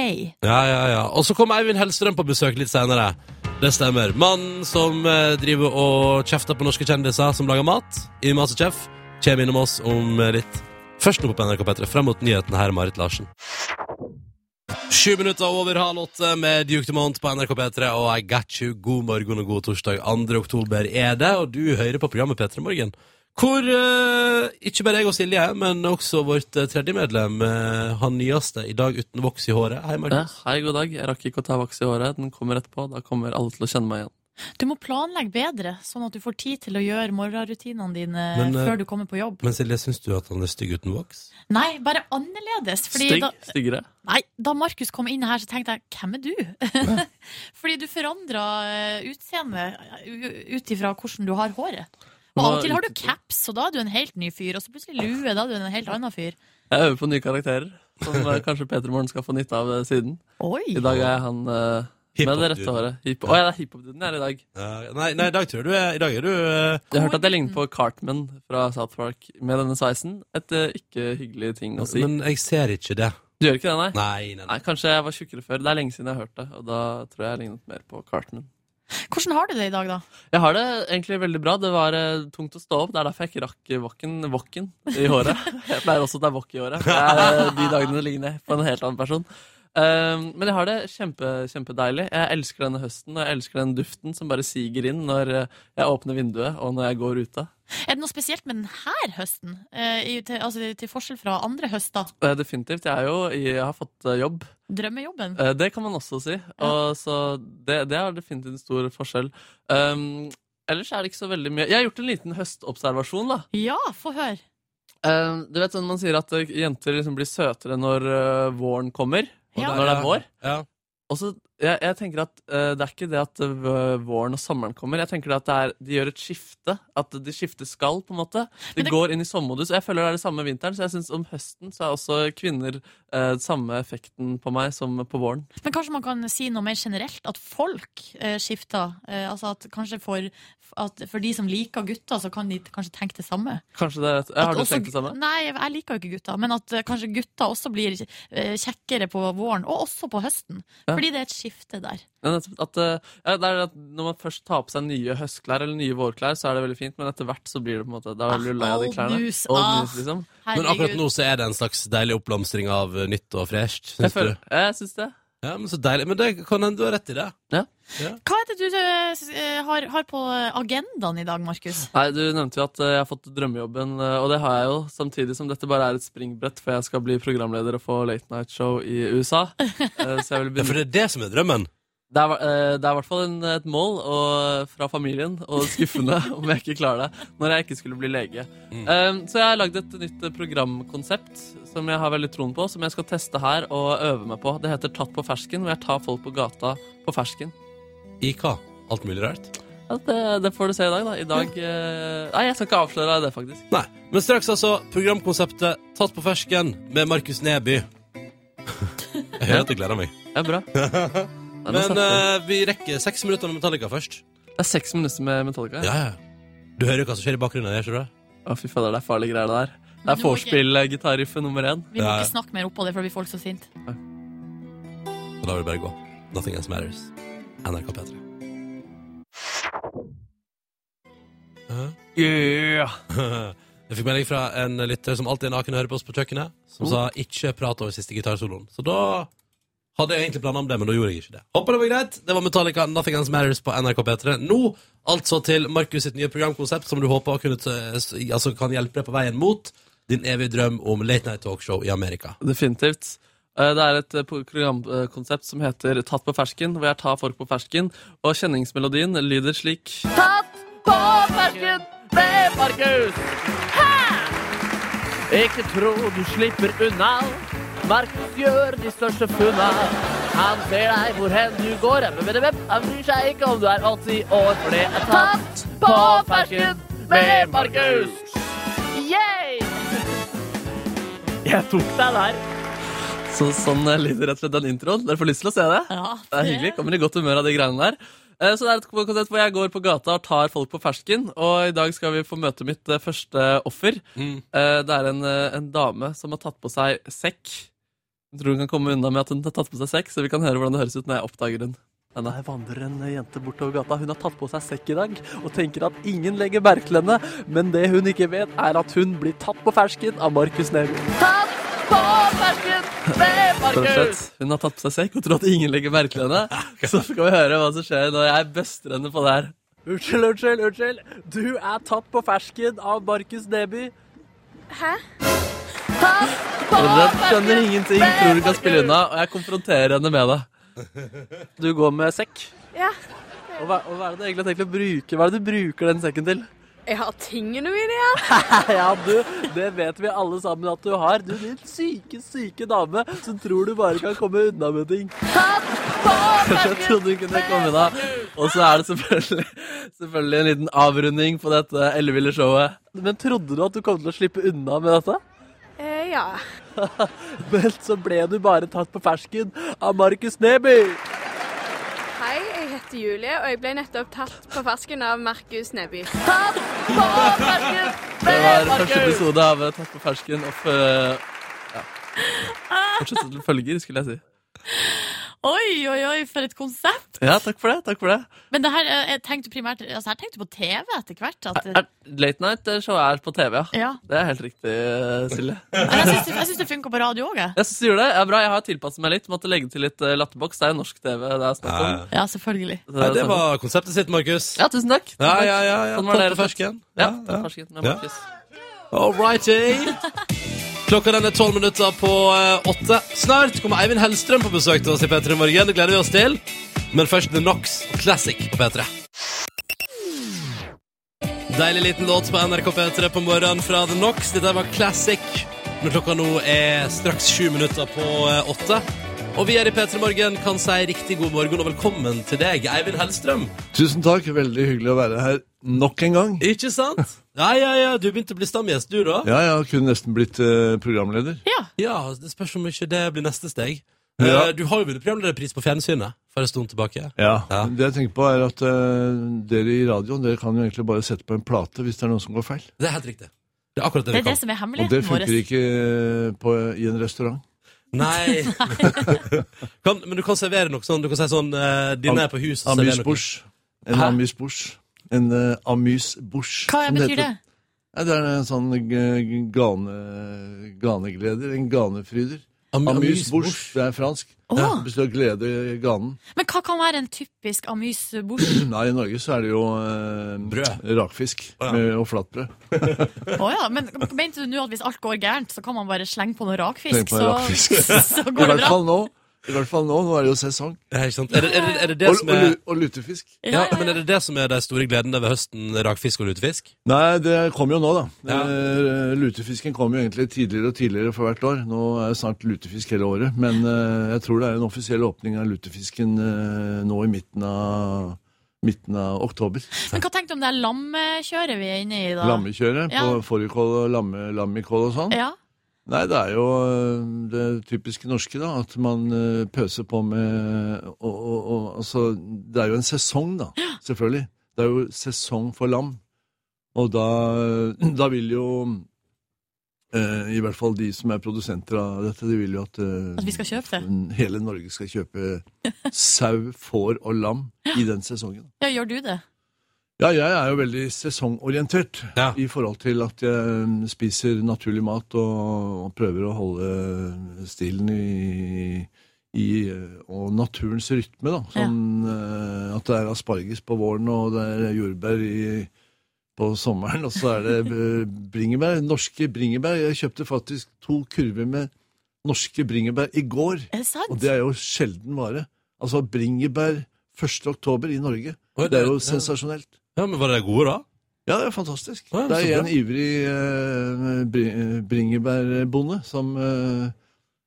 Ja, ja, ja. Og så kommer Eivind Hellstrøm på besøk litt senere. Det stemmer. Mannen som eh, driver og kjefter på norske kjendiser som lager mat i Masterchef, kommer innom oss om litt. Først nå på NRK P3, frem mot nyhetene her, Marit Larsen. Sju minutter over halv åtte med Duke Dumont på NRK P3 og I Got You. God morgen og god torsdag. 2. oktober er det, og du hører på programmet P3 Morgen. Hvor uh, ikke bare jeg og Silje, men også vårt eh, tredje medlem, uh, han nyeste, i dag uten voks i håret. Hei, Markus. hei, god dag. Jeg rakk ikke å ta voks i håret. Den kommer etterpå. Da kommer alle til å kjenne meg igjen. Du må planlegge bedre, sånn at du får tid til å gjøre morgenrutinene dine Men, eh, før du kommer på jobb. Men Silje, syns du at han er stygg uten voks? Nei, bare annerledes. Fordi Stygg. da, Styggere. nei, da Markus kom inn her, så tenkte jeg hvem er du? fordi du forandra utseendet u- ut ifra hvordan du har håret. Og av og til har du caps, og da er du en helt ny fyr. Og så plutselig lue, da er du en helt annen fyr. Jeg øver på nye karakterer, som eh, kanskje Peter Morgen skal få nytte av eh, siden. Oi! I dag er han eh, med det rette håret. Hip Å ja, det er hiphop-duden jeg er i dag. Uh, nei, nei, i dag tror jeg du er I dag er du uh... Jeg har hørt at jeg ligner på Cartman fra South Park med denne sveisen. Et uh, ikke hyggelig ting å si. Men jeg ser ikke det. Du gjør ikke det, nei? Nei, nei, nei. Nei, Kanskje jeg var tjukkere før. Det er lenge siden jeg har hørt det, og da tror jeg jeg lignet mer på Cartman. Hvordan har du det i dag, da? Jeg har det egentlig veldig bra. Det var eh, tungt å stå opp. Det er derfor jeg ikke rakk vokken, vokken i håret. Jeg pleier også å ta wok i håret. Det er eh, de dagene ligner jeg på en helt annen person. Um, men jeg har det kjempe, kjempedeilig. Jeg elsker denne høsten, og jeg elsker den duften som bare siger inn når eh, jeg åpner vinduet, og når jeg går ute. Er det noe spesielt med denne høsten? Eh, til, altså, til forskjell fra andre høster? Eh, Definitivt. Jeg, jo, jeg har fått jobb. Drømmejobben? Det kan man også si. Og så det, det er definitivt en stor forskjell. Um, ellers er det ikke så veldig mye Jeg har gjort en liten høstobservasjon, da. Ja, få høre. Uh, du vet sånn Man sier at jenter liksom blir søtere når uh, våren kommer. Ja. Når det er vår. Ja. Og så, jeg, jeg tenker at uh, Det er ikke det at eh, våren og sommeren kommer. Jeg tenker det at det er, de gjør et skifte. At de skifter skall. på en måte De det- går inn i sommermodus. Jeg føler det er det samme vinteren. Så jeg synes om høsten så er også kvinner uh, samme effekten på meg som på våren. Men kanskje man kan si noe mer generelt? At folk uh, skifter? Altså at kanskje for, at for de som liker gutter, så kan de kanskje tenke det samme? Kanskje det jeg Har du også- tenkt det samme? Nei, jeg liker jo ikke gutter. Men at kanskje gutter også blir kjekkere på våren, og også på høsten. Ja. Fordi det er et skifte der. Men at, eh, ja, det er at Når man først tar på seg nye høstklær eller nye vårklær, så er det veldig fint, men etter hvert så blir det på en måte Da blir du lei av de Old klærne. news, Old ah. news, liksom. Men akkurat nå så er det en slags deilig oppblomstring av nytt og fresht. Syns du? jeg syns det. Ja, men så deilig. Men det kan hende du har rett i det. Ja. Hva er det du eh, har, har på agendaen i dag, Markus? Nei, Du nevnte jo at eh, jeg har fått drømmejobben, eh, og det har jeg jo. Samtidig som dette bare er et springbrett for jeg skal bli programleder og få Late Night Show i USA. Eh, Så jeg vil Ja, for det er det som er drømmen. Det er, eh, det er i hvert fall en, et mål og, fra familien, og skuffende om jeg ikke klarer det når jeg ikke skulle bli lege. Mm. Um, Så jeg har lagd et nytt eh, programkonsept som jeg har veldig troen på, som jeg skal teste her og øve meg på. Det heter Tatt på fersken, hvor jeg tar folk på gata på fersken. I hva? Alt mulig rart? Ja, det, det får du se i dag, da. I dag uh, Nei, jeg skal ikke avsløre det, faktisk. Nei. Men straks altså programkonseptet Tatt på fersken med Markus Neby. Jeg hører at du gleder meg. Ja, bra. Men eh, vi rekker seks minutter med Metallica først. det er seks minutter med Metallica. Ja, ja. Du hører jo hva som skjer i bakgrunnen. her, ser du det? Å, fy fader, det er farlige greier, det der. Det Men er du må ikke- vorspiel-gitarriffet nummer én. Vi må Ja. ikke snakke mer oppå det, for da blir folk så sinte. Da vil det bare gå. Nothing else matters. NRK P3. Hæ? Yeah. Jeg fikk melding fra en lytter som alltid er naken og hører på oss på kjøkkenet, som sa 'ikke prat over siste gitarsoloen'. Så da hadde jeg egentlig planer om det, men da gjorde jeg ikke det. Håper det var greit. Det var Metallica 'Nothing Else Matters' på NRK P3. Nå altså til Markus sitt nye programkonsept, som du håper å kunne ta- altså, kan hjelpe deg på veien mot din evige drøm om late night talkshow i Amerika. Definitivt. Eh, Det er et eh, programkonsept som heter Tatt på fersken, hvor jeg tar folk på fersken. Og kjenningsmelodien lyder slik Tatt på fersken med Markus! Ikke tro du slipper unna. Markus gjør de største funna. Han ser deg hvor hen du går. Han bryr seg ikke om du er 80 år, for det er tatt på fersken med Markus! Yeah! Jeg tok deg der. Så, sånn eh, lyder rett og slett den introen. Dere får lyst til å se det? Ja, Det er hyggelig. Kommer i godt humør av de greiene der. Eh, Så det er et konsept hvor jeg går på gata og tar folk på fersken. Og i dag skal vi få møte mitt eh, første offer. Mm. Eh, Det er en, en dame som har tatt på seg sekk. Jeg tror hun kan komme unna med at hun har tatt på seg sekk, så vi kan høre hvordan det høres ut når jeg oppdager hun. Der vandrer en jente bortover gata. Hun har tatt på seg sekk i dag og tenker at ingen legger merke til henne. Men det hun ikke vet, er at hun blir tatt på fersken av Markus Neby. Tatt på fersken med Markus! Hun har tatt på seg sekk og tror at ingen legger merke til henne. Så skal vi høre hva som skjer når jeg bøster henne på det her. Unnskyld, unnskyld, unnskyld. Du er tatt på fersken av Markus Neby. Den skjønner ingenting, tror du kan spille unna, og jeg konfronterer henne med det. Du går med sekk. Ja. Og hva, og hva er det du egentlig har tenkt å bruke? Hva er det du bruker den sekken til? Jeg har tingene mine igjen. Ja, du, det vet vi alle sammen at du har. Du er din syke, syke dame som tror du bare kan komme unna med ting. Jeg trodde du kunne komme unna Og så er det selvfølgelig, selvfølgelig en liten avrunding på dette elleville showet. Men trodde du at du kom til å slippe unna med dette? Eh, ja. Men så ble du bare tatt på fersken av Markus Neby. Hei, jeg heter Julie, og jeg ble nettopp tatt på fersken av Markus Neby. Tatt på fersken! Det var første episode av Tatt på fersken. Og uh, ja. Fortsett til følger, skulle jeg si. Oi, oi, oi, for et konsept! Ja, takk for det. takk for det. Men det her, eh, jeg tenkte primært altså her tenkte du på TV etter hvert. At, Er, late Night eh, show er på TV, ja. ja. Det er helt riktig, eh, Silje. Jeg syns det, funker det på radio òg, jeg. Jeg synes det gjør det. Ja, bra. Jeg har tilpasset meg litt. Måtte legge til litt latterboks. Det er jo norsk TV det er snakk om. Ja, selvfølgelig. Nei, det var konseptet sitt, Markus. Ja, tusen takk. Ja, ja, ja. ja. Sånn var det, fersken. Ja, Ja, ja. fersken med Ja. Markus. All righty. Klokka den er tolv minutter på eh, åtte. Snart kommer Eivind Hellstrøm på besøk til oss i P3 Morgen. Det gleder vi oss til. Men først The Knox Classic på P3. Deilig liten låt på NRK P3 på morgenen fra The Knox. Dette var Classic. Når klokka nå er straks sju minutter på eh, åtte. Og vi her i P3 Morgen kan si riktig god morgen og velkommen til deg, Eivind Hellstrøm. Tusen takk. Veldig hyggelig å være her nok en gang. Ikke sant? Ja, ja, ja. Du begynte å bli stamgjest, du, da? Ja, ja. kunne nesten blitt eh, programleder. Ja. Ja, det spørs om ikke det blir neste steg. Ja. Eh, Du har jo vunnet programlederpris på fjernsynet for en stund tilbake. Ja. Ja. Det jeg tenker på, er at eh, dere i radioen dere kan jo egentlig bare sette på en plate hvis det er noe som går feil. Det er helt riktig. Det er akkurat det Det vi er det kan. som er Og det hemmeligheten vår. funker ikke eh, på, i en restaurant. Nei. kan, men du kan servere noe sånn. Du kan si sånn uh, Dine er på huset. Amuse-bouche. En amuse-bouche. En uh, amuse-bouche. Hva betyr det? heter. Ja, det er en sånn gane, ganegleder. En ganefryder. Amuse-bouche. Det er fransk. Ja, Hvis du har glede i ganen. Men hva kan være en typisk amuse-bouche? Nei, i Norge så er det jo eh, Brød. rakfisk Å, ja. med, og flatbrød. Å ja, men mente du nå at hvis alt går gærent, så kan man bare slenge på noe Slenge rakfisk, på så, rakfisk. så I går det hvert bra? fall nå. I hvert fall nå. Nå er det jo sesong. Ja, ikke? Er det er det, er det, det Og, som er lu- og lutefisk. ja, men er det det som er de store gledene ved høsten? Rakfisk og lutefisk? Nei, det kommer jo nå, da. Ja. Eh, lutefisken kommer jo egentlig tidligere og tidligere for hvert år. Nå er det snart lutefisk hele året. Men eh, jeg tror det er en offisiell åpning av lutefisken eh, nå i midten av, midten av oktober. Men hva tenkte du om det er lammekjøret vi er inne i da? Lammekjøret Ja. på fårikål og lamme, lammikål og sånn. Ja. Nei, det er jo øh, det typiske norske, da. At man øh, pøser på med og, og, og, altså, Det er jo en sesong, da. Selvfølgelig. Det er jo sesong for lam. Og da, da vil jo øh, I hvert fall de som er produsenter av dette, de vil jo at, At vi skal kjøpe det? hele Norge skal kjøpe sau, får og lam i den sesongen. Ja, gjør du det? Ja, jeg er jo veldig sesongorientert Ja. i forhold til at jeg mm, spiser naturlig mat og, og prøver å holde stilen i, i eh, og naturens rytme, da. Sånn ja. at det er asparges på våren, og det er jordbær i, på sommeren, og så er det eh, bringebær. Norske bringebær. Jeg kjøpte faktisk to kurver med norske bringebær i går, det sant? og det er jo sjelden vare. Altså bringebær 1. oktober i Norge. Det er jo sensasjonelt. Ja, men Var de gode, da? Ja, det er fantastisk. Ja, det er en ivrig eh, bringebærbonde som eh, eh,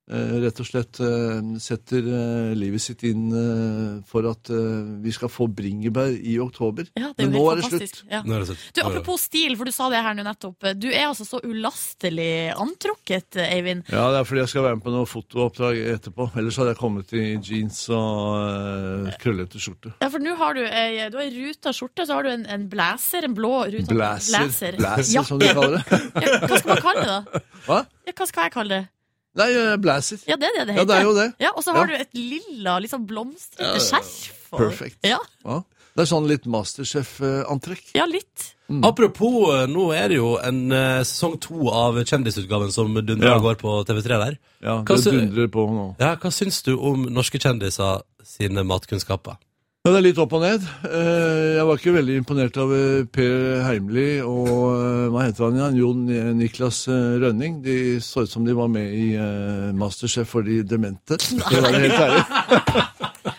rett og slett eh, setter eh, livet sitt inn eh, for at eh, vi skal få bringebær i oktober. Ja, det er Men nå er det slutt. Ja. Nå er det slutt. Du, Apropos stil, for du sa det her nå nettopp. Du er altså så ulastelig antrukket, Eivind. Ja, det er fordi jeg skal være med på noe fotooppdrag etterpå. Ellers hadde jeg kommet i jeans og uh, krøllete skjorte. Ja, for nå har du ei, du har ei ruta skjorte, så har du en, en blazer, en blå ruta Blazer, blazer Ja. som de kaller det. Ja, hva skal man kalle det, da? Hva? Ja, hva skal jeg kalle det? Nei, eh, blazer. Ja, det er det det Ja, det er jo det. Ja, Og så har Ja. du et lilla, liksom blomstrete Ja, skjerf. og- Perfect. Ja, Ja. Det er sånn litt Masterchef-antrekk. ja, litt. Apropos, eh, nå er det jo en uh, sesong to av Kjendisutgaven som dundrer Ja. og går på TV3 der. Ja, det hva, dundrer på nå. Ja, Hva syns du om norske kjendiser sine matkunnskaper? Ja, det er litt opp og ned. Eh, Jeg var ikke veldig imponert av eh, Per Heimli og eh, hva heter han igjen? Jon Niklas Rønning. De så ut som de var med i Masterchef for de demente. For å være helt ærlig.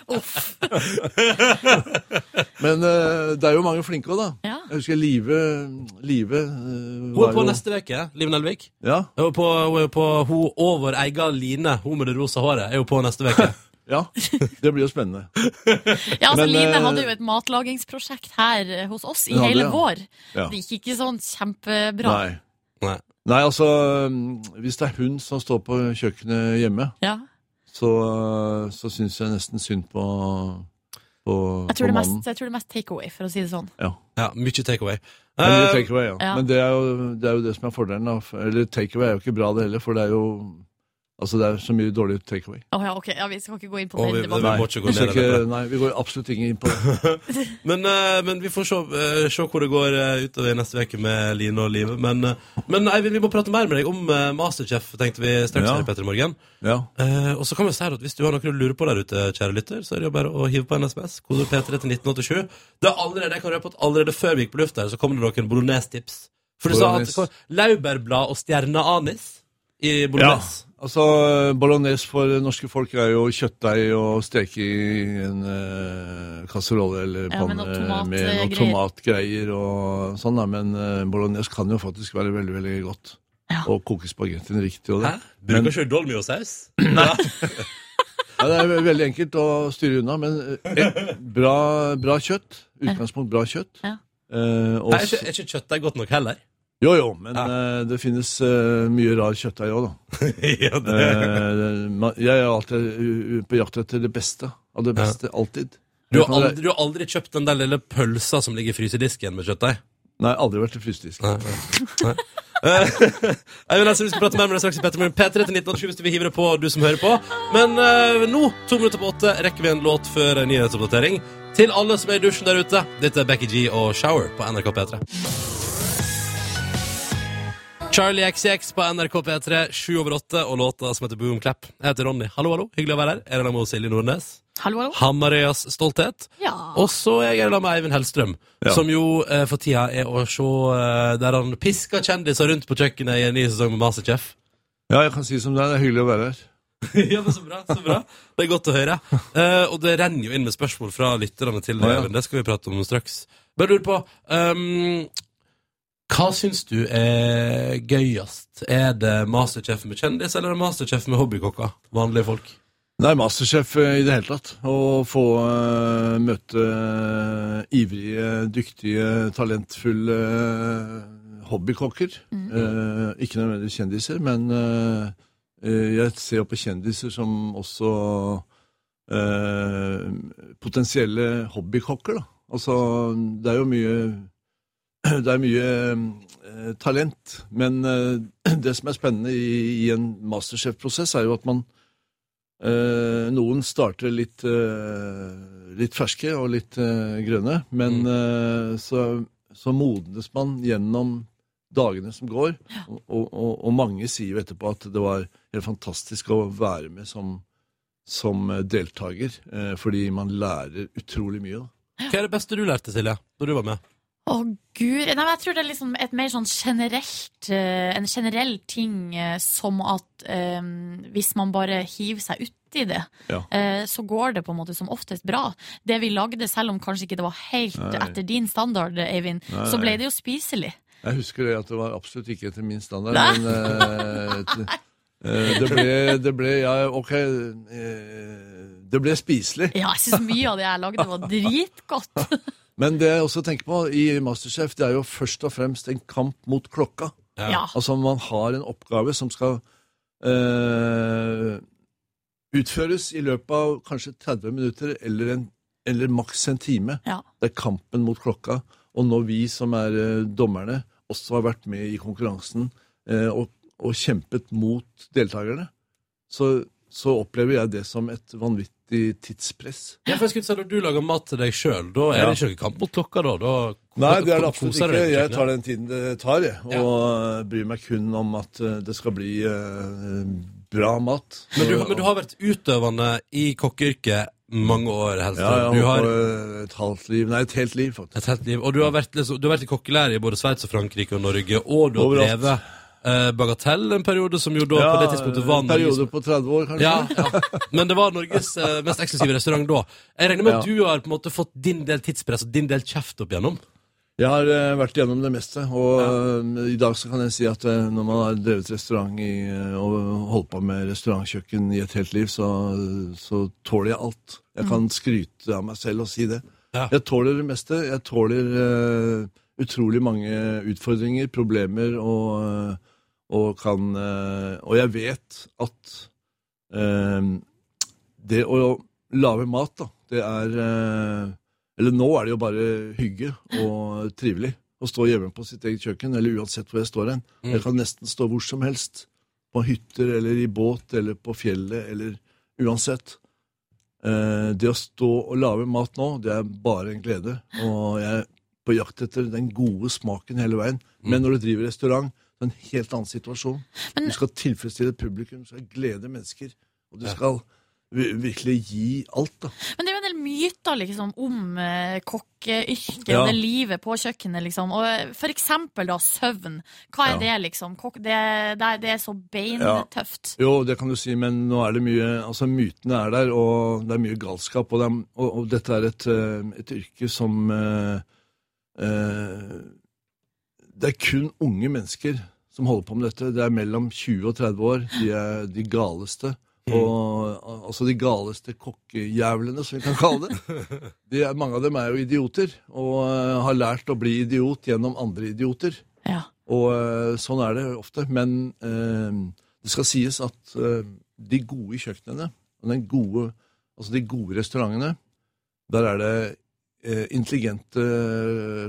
Men det er jo mange flinke òg, da. Jeg husker Live Live Hun er på jo- neste uke, Liv Nelvik. Ja, Hun er på, hun er på hun over egen Line, hun med det rosa håret, er jo på neste uke. Ja, det blir jo spennende. Ja, altså Men, Line eh, hadde jo et matlagingsprosjekt her eh, hos oss i hele det, ja. vår. Ja. Det gikk ikke sånn kjempebra. Nei. Nei. Nei, altså mm, Hvis det er hun som står på kjøkkenet hjemme, Ja. så, så syns jeg nesten synd på, på, Jeg tror, på det mest, jeg tror det er mest takeaway, for å si det sånn. Ja. Ja, mye takeaway. Det er mye Eh, takeaway, ja. ja. Men det er, jo, det er jo det som er fordelen. Da. Eller takeaway er jo ikke bra, det heller, for det er jo Altså, det er så mye dårlig takeaway. Oh, ja, ok, ja, vi skal ikke gå inn på den vi- debatten. vi må ikke gå vi ned det. ikke, nei, vi går absolutt ikke inn på det. Men, uh, men vi får se, uh, se hvor det går uh, utover neste uke med Line og Live. Men, men Eivind, vi må prate mer med deg om Masterchef, tenkte vi straks Ja. her i Petter morgen. Ja. Eh, og så kan vi si at hvis du har noe du lurer på der ute, kjære lytter, så er det jo bare å hive på en SMS. Kode P3 til 1987. Det er allerede, jeg kan røpe at allerede før vi gikk på luft her, så kom det noen bolognese-tips. For du sa at laurbærblad og stjerneanis i ja. bolognese. Altså, bolognese for norske folk er jo kjøttdeig og steke i en uh, kasserolle eller Ja, med panne tomat- med noen tomatgreier og sånn, da. Men eh, bolognese kan jo faktisk være veldig, veldig godt. Ja. Og koke spagettien riktig og det. Hæ? Bruker ikke du Nei. Ja, det er veldig enkelt å styre unna, men eh, bra, bra kjøtt. Utgangspunkt bra kjøtt. Ja. Eh, og Nei, er ikke, er ikke kjøttdeig godt nok heller? Jo, jo, men Ja. uh, det finnes uh, mye rar kjøttdeig òg, da. ja, det. Eh, jeg er alltid på jakt etter det beste. Av det beste. Alltid. Du har, aldri, du har aldri kjøpt den der lille pølsa som ligger i frysedisken med kjøttdeig? Nei, aldri vært i frysedisk. Nei. Nei. Eh, Eivind, altså, vi skal prate mer med deg straks i Petter Morgen. P3 til 1987 hvis du vil hive det på, du som hører på. Men uh, nå, to minutter på åtte, rekker vi en låt før nyhetsoppdatering. Til alle som er i dusjen der ute, dette er Becky G og Shower på NRK P3. Charlie XX på NRK P3, sju over åtte, og låta som heter Boom Clap. Jeg heter Ronny. Hallo, hallo. Hyggelig å være her. Er det med Silje Nordnes? Hallo, hallo. Hamarøyas stolthet. Ja. Og så er jeg sammen med Eivind Hellstrøm, Ja. som jo eh, for tida er å se eh, der han pisker kjendiser rundt på kjøkkenet i en ny sesong med Masterchef. Ja, jeg kan si som det er. Det er hyggelig å være her. ja, men Så bra. så bra Det er godt å høre. Eh, og det renner jo inn med spørsmål fra lytterne til deg, ja, ja. Eivind. Det skal vi prate om straks. Bare lurer på ehm, Hva syns du er gøyest? Er det Masterchef med kjendis, eller er det Masterchef med hobbykokker? Vanlige folk? Nei, Masterchef eh, i det hele tatt. Å få uh, møte uh, ivrige, dyktige, talentfulle uh, hobbykokker. Eh, ikke nødvendigvis kjendiser, men jeg ser jo på kjendiser som også eh, potensielle hobbykokker. Da. Altså, det er jo mye det er mye eh, talent, men eh, det som er spennende i, i en masterchef-prosess, er jo at man eh, Noen starter litt, eh, litt ferske og litt grønne, men eh, så, så modnes man gjennom dagene som går, og, og, og mange sier jo etterpå at det var helt fantastisk å være med som, som deltaker, fordi man lærer utrolig mye. Da. Hva er det beste du lærte, Silje, når du var med? Å gud, Nei, Jeg tror det er liksom mer sånn generelt eh, En generell ting eh, som at um, hvis man bare hiver seg uti det, Ja. uh, så går det på en måte som oftest bra. Det vi lagde, selv om kanskje ikke det var helt Nei. etter din standard, Eivind, Nei, så ble det jo spiselig. Jeg husker det at det var absolutt ikke etter min standard, men uh, det, ble, det ble Ja, ok. det ble spiselig. Ja, jeg syns mye av det jeg lagde, var dritgodt. Men det jeg også tenker på i Masterchef, det er jo først og fremst en kamp mot klokka. Ja. Altså man har en oppgave som skal eh, utføres i løpet av kanskje 30 minutter eller, en, eller maks en time. Ja. Det er kampen mot klokka. Og når vi som er eh, dommerne også har vært med i konkurransen eh, og, og kjempet mot deltakerne, så, så opplever jeg det som et vanvittig tidspress. Ja, for jeg skulle si, Når du lager mat til deg sjøl, da er Ja. det ikke noe kamp mot klokka? da? da Nei, det er det absolutt ikke. Jeg tar den tiden det tar, jeg. Og ja. bryr meg kun om at eh, det skal bli uh, bra mat. Men du, men du har vært utøvende i kokkeyrket mange år, Ja, Hellstrøm. jeg har et halvt liv Nei, et helt liv, faktisk. et helt liv. Og du har vært, liksom, du har vært i kokkelære i både Sveits og Frankrike og Norge, og du har drevet eh, Bagatell en periode, som jo da på det tidspunktet var en Norges periode på 30 år, kanskje. ja, ja. Men det var Norges eh, mest eksklusive restaurant da. Jeg regner med at du har på en måte fått din del tidspress og din del kjeft opp igjennom. Jeg har eh, vært gjennom det meste, og eh, i dag så kan jeg si at eh, når man har drevet restaurant i, eh, og holdt på med restaurantkjøkken i et helt liv, så, så tåler jeg alt. Jeg kan skryte av meg selv og si det. Ja. Jeg tåler det meste. Jeg tåler eh, utrolig mange utfordringer, problemer, og, eh, og kan eh, Og jeg vet at eh, det å lage mat, da, det er eh, Eller nå er det jo bare hygge og trivelig å stå hjemme på sitt eget kjøkken, eller uansett hvor jeg står hen. Jeg kan nesten stå hvor som helst. På hytter eller i båt eller på fjellet eller uansett. Eh, det å stå og lage mat nå, det er bare en glede. Og jeg er på jakt etter den gode smaken hele veien. Men når du driver restaurant, en helt annen situasjon. Men- du skal tilfredsstille publikum, du skal glede mennesker. Og du skal virkelig gi alt, da. Men det er jo en del myter liksom, om eh, kokkeyrket Ja. og det livet på kjøkkenet. Liksom. Og eh, for eksempel da søvn. Hva er Ja. det, liksom? Kok det, det, er- det er så beintøft. Jo, det kan du si, men nå er det mye Altså, mytene er der, og det er mye galskap. Og, det er, og, og dette er et, eh, et yrke som eh, eh, Det er kun unge mennesker som holder på med dette. Det er mellom 20 og 30 år. De er de galeste. Og altså de galeste kokkejævlene, som vi kan kalle det. De er, mange av dem er jo idioter, og uh, har lært å bli idiot gjennom andre idioter. Ja. Og uh, sånn er det ofte. Men uh, det skal sies at de gode kjøkkenene, og den gode, altså de gode restaurantene, der er det intelligente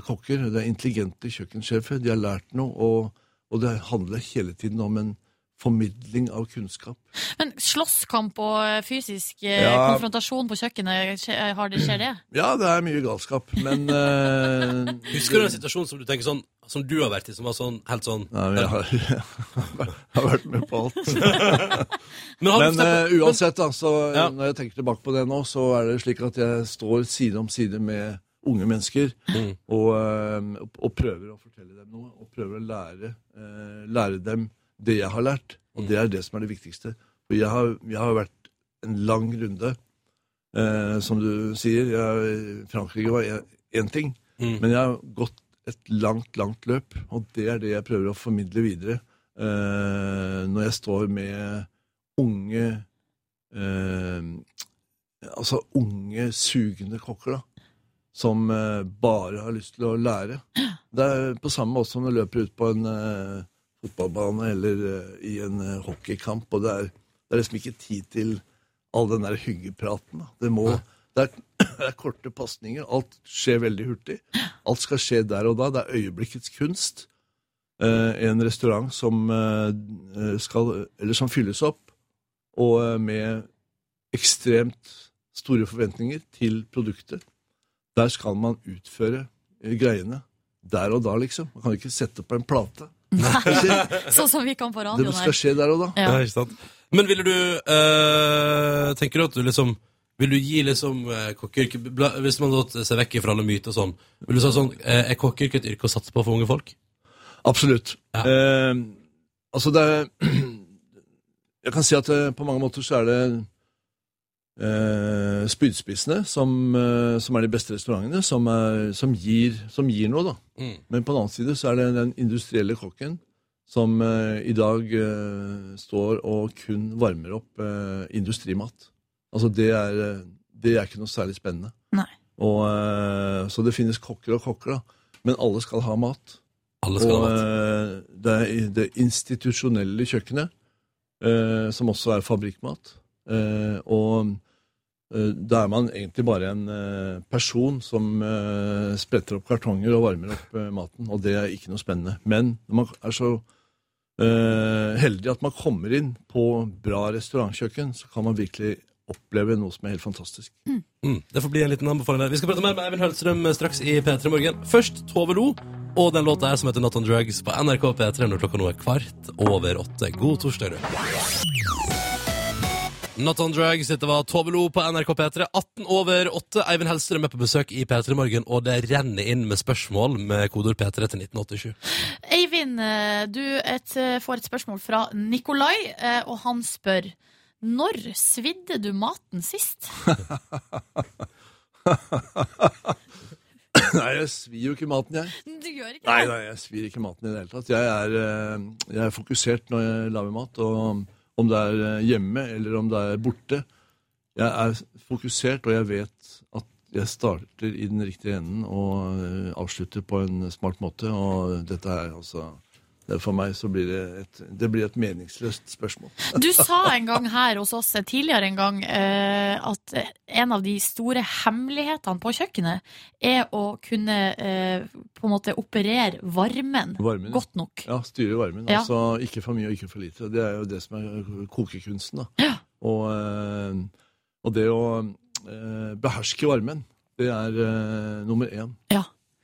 kokker, det er intelligente kjøkkensjefer. De har lært noe, og, og det handler hele tiden om en formidling av kunnskap. Men slåsskamp og eh, fysisk eh, Ja. konfrontasjon på kjøkkenet, har det, skjer det? Ja, det er mye galskap, men uh, Husker du en situasjon som du tenker sånn Som du har vært i, som var sånn helt sånn Nei, men jeg har, jeg har vært med på alt. Men, Men uh, eh, uansett, da, så Ja. når jeg tenker tilbake på det nå, så er det slik at jeg står side om side med unge mennesker Mm. og, eh, og, prøver å fortelle dem noe, og prøver å lære, eh, lære dem det jeg har lært. Og det er det som er det viktigste. For jeg har, jeg har vært en lang runde, eh, som du sier. Jeg, Frankrike var én ting, Mm. men jeg har gått et langt, langt løp, og det er det jeg prøver å formidle videre eh, når jeg står med unge eh, Altså unge, sugende kokker, da. Som eh, bare har lyst til å lære. Det er på samme måte som du løper ut på en eh, fotballbane eller eh, i en eh, hockeykamp, og det er, det er liksom ikke tid til all den der hyggepraten. Det, må, det, er, det er korte pasninger. Alt skjer veldig hurtig. Alt skal skje der og da. Det er øyeblikkets kunst. Eh, en restaurant som, skal, eller som fylles opp, og med ekstremt store forventninger til produktet. Der skal man utføre greiene der og da, liksom. Man kan ikke sette på en plate. Sånn som vi kan på Det radioen skal her. skje der òg, da. Ja. Ja, ikke sant? Men ville du eh, Tenker du at du liksom Vil du gi liksom eh, kokkeyrket bla- Hvis man da ser vekk fra alle myter og sånn, vil du si sånn eh, Er kokkeyrket et yrke å satse på for unge folk? Absolutt. Ja. Eh, altså, det er Jeg kan si at eh, på mange måter så er det eh, spydspissene som, eh, som er de beste restaurantene, som, er, som, gir, som gir noe, da. Mm. Men på den annen side så er det den industrielle kokken som eh, i dag eh, står og kun varmer opp eh, industrimat. Altså det er, eh, det er ikke noe særlig spennende. Nei. Og, så det finnes kokker og kokker, da. Men alle skal ha mat. Alle skal Og ha mat. eh, det det institusjonelle kjøkkenet, eh, som også er fabrikkmat. Uh, og da er man egentlig bare en eh, person som eh, spretter opp kartonger og varmer opp eh, maten, og det er ikke noe spennende. Men når man er så eh, heldig at man kommer inn på bra restaurantkjøkken, så kan man virkelig oppleve noe som er helt fantastisk. Mm, det får bli en liten anbefaling der. Vi skal prate mer med Eivind Hølstrøm straks i P3 Morgen. Først Tove Lo og den låta her som heter Not on Drugs på NRK P3 når klokka nå er kvart over åtte. God torsdag, du. Not on Drugs, dette var Tove Lo på NRK P3. 18 over 8. Eivind Helster er på besøk i P3 Morgen, og det renner inn med spørsmål med kodord P3 til 1987. Eivind, eh, du et, eh, får et spørsmål fra Nikolai, eh, og han spør Når svidde du maten sist? Nei, jeg svir jo ikke maten, jeg. Du gjør ikke det? nei, jeg svir ikke maten i det hele tatt. Jeg er, jeg er fokusert når jeg lager mat, og om det er eh, hjemme eller om det er borte. Jeg er fokusert, og jeg vet at jeg starter i den riktige enden og eh, avslutter på en smart måte, og dette er altså For meg så blir det et, det blir et meningsløst spørsmål. Du sa en gang her hos oss eh, tidligere en gang eh, at eh, en av de store hemmelighetene på kjøkkenet er å kunne eh, på en måte operere varmen Varmen, godt nok. Ja, styre varmen. Ja. Altså ikke for mye og ikke for lite. Det er jo det som er kokekunsten. da. Ja. Og, eh, og det å eh, beherske varmen, det er eh, nummer én.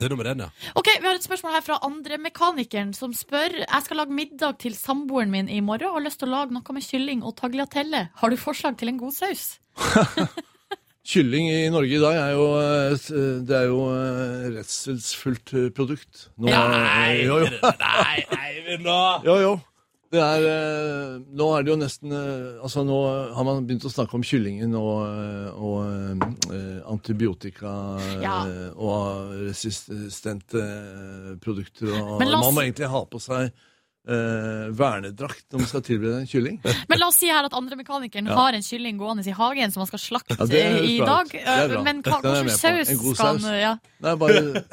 Det er nummer én, ja. Ok, Vi har et spørsmål her fra andremekanikeren som spør Jeg skal lage middag til samboeren min i morgen og har lyst til å lage noe med kylling og tagliatelle. Har du forslag til en god saus? Kylling i Norge i dag er jo, eh, et, det er jo eh, redselsfullt eh, produkt. Nå, jo, jo. nei, nei, nå! Jo, jo. Det er, eh, nå er det jo nesten eh, Altså, nå har man begynt å snakke om kyllingen og, eh, og antibiotika Ja. og resistente produkter. Og oss- Man må egentlig ha på seg eh, vernedrakt når man skal tilberede en kylling. Men la oss si her at andremekanikeren Ja. har en kylling gående i hagen som han skal slakte Ja, i dag. Men hva, slags saus skal han ja. Nei, bare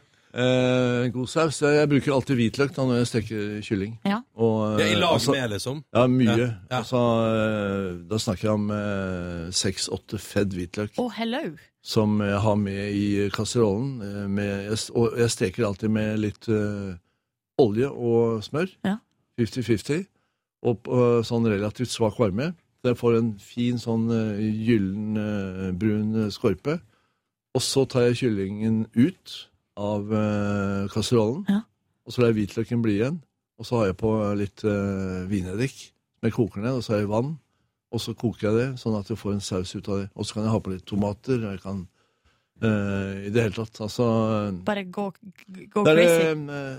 Eh, god saus. Jeg, jeg bruker alltid hvitløk da når jeg steker kylling. Ja. Og, eh, I lag altså- med, liksom? Ja, mye. Ja, ja. Altså, eh, da snakker jeg om eh, seks-åtte fedd hvitløk Å, hello. som jeg har med i kasserollen. eh, Med, jeg, og jeg steker alltid med litt eh, olje og smør. Ja. 50-50. Og på sånn relativt svak varme. Så jeg får en fin sånn gyllen eh, brun skorpe. Og så tar jeg kyllingen ut av uh, kasserollen. Ja. Og så lar jeg hvitløken bli igjen. Og så har jeg på litt uh, vineddik som jeg koker ned. Og så har jeg vann. Og så koker jeg det, sånn at jeg får en saus ut av det. Og så kan jeg ha på litt tomater. og Jeg kan Uh, I det hele tatt. Altså Bare gå, gå det er det, crazy. eh,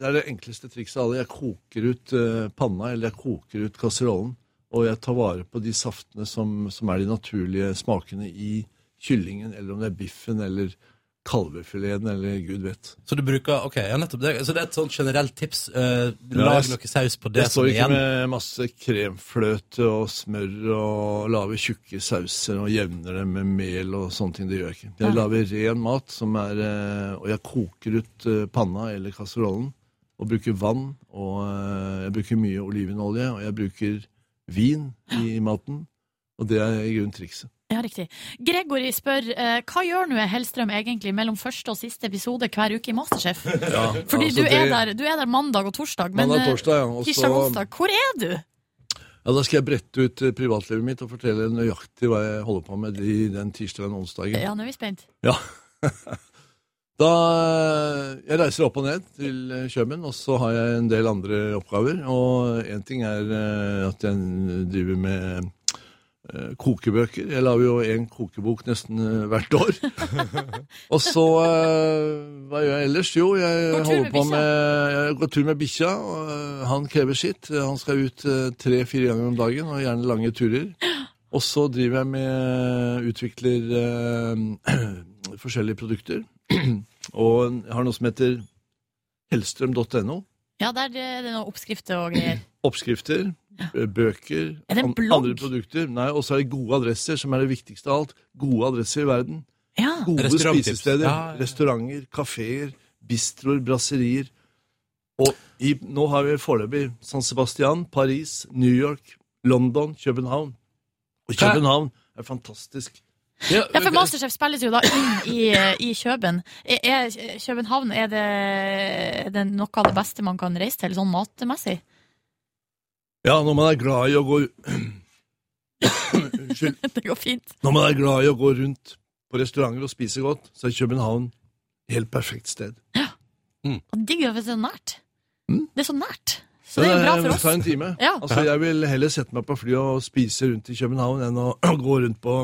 det er det enkleste trikset av alle. Jeg koker ut eh, panna, eller jeg koker ut kasserollen. Og jeg tar vare på de saftene som, som er de naturlige smakene i kyllingen, eller om det er biffen eller kalvefileten, eller gud vet. Så du bruker Ok, ja, nettopp. Det, så det er et sånt generelt tips. Uh, lag noe saus på det Jeg står er ikke igjen. med masse kremfløte og smør og lager tjukke sauser og jevner dem med mel og sånne ting. Det gjør jeg ikke. Jeg lager ren mat, som er, uh, og jeg koker ut uh, panna eller kasserollen og bruker vann. Og jeg bruker mye olivenolje, og jeg bruker vin i maten. Og det er i grunnen trikset. Ja, riktig. Gregory spør eh, hva gjør nå Hellstrøm egentlig mellom første og siste episode hver uke i Masterchef? Ja, Fordi altså du, er det- der, du er der mandag og torsdag, men Mandag, og torsdag, ja. og tirsdag og så- onsdag, hvor er du? Ja, Da skal jeg brette ut eh, privatlivet mitt og fortelle nøyaktig hva jeg holder på med i den tirsdagen og onsdagen. Ja, nå er vi spent. Ja. Da eh, Jeg reiser opp og ned til eh, Kjøben, og så har jeg en del andre oppgaver. Og én ting er eh, at jeg driver med eh, kokebøker. Jeg lager jo én kokebok nesten eh, hvert år. og så eh, Hva gjør jeg ellers? Jo, jeg holder på med Jeg går tur med bikkja. eh, Han krever sitt. Han skal ut tre-fire ganger om dagen, og gjerne lange turer. Og så driver jeg med Utvikler eh, forskjellige produkter. og jeg har noe som heter hellstrøm.no. Ja, der er det noen oppskrifter og greier. Oppskrifter, bøker, Er det en blogg? andre produkter. Nei, Og så er det gode adresser, som er det viktigste av alt. Gode adresser i verden. Ja. Gode spisesteder. Ja, ja. Restauranter, kafeer, bistroer, brasserier. Og i, nå har vi foreløpig San Sebastian, Paris, New York, London, København. Og København er fantastisk. Ja, Ja, for Masterchef spilles jo da inn i, i Kjøben. Er, er København er det, er det noe av det beste man kan reise til, sånn matmessig? Ja, når man er glad i å gå Unnskyld. Det går fint. Når man er glad i å gå rundt på restauranter og spise godt, så er København et helt perfekt sted. Ja, Og Digg at det er så nært. Mm. Det er så nært. Så det er jo bra for oss. Det tar en time. Ja. Altså, jeg vil heller sette meg på flyet og spise rundt i København enn å gå rundt på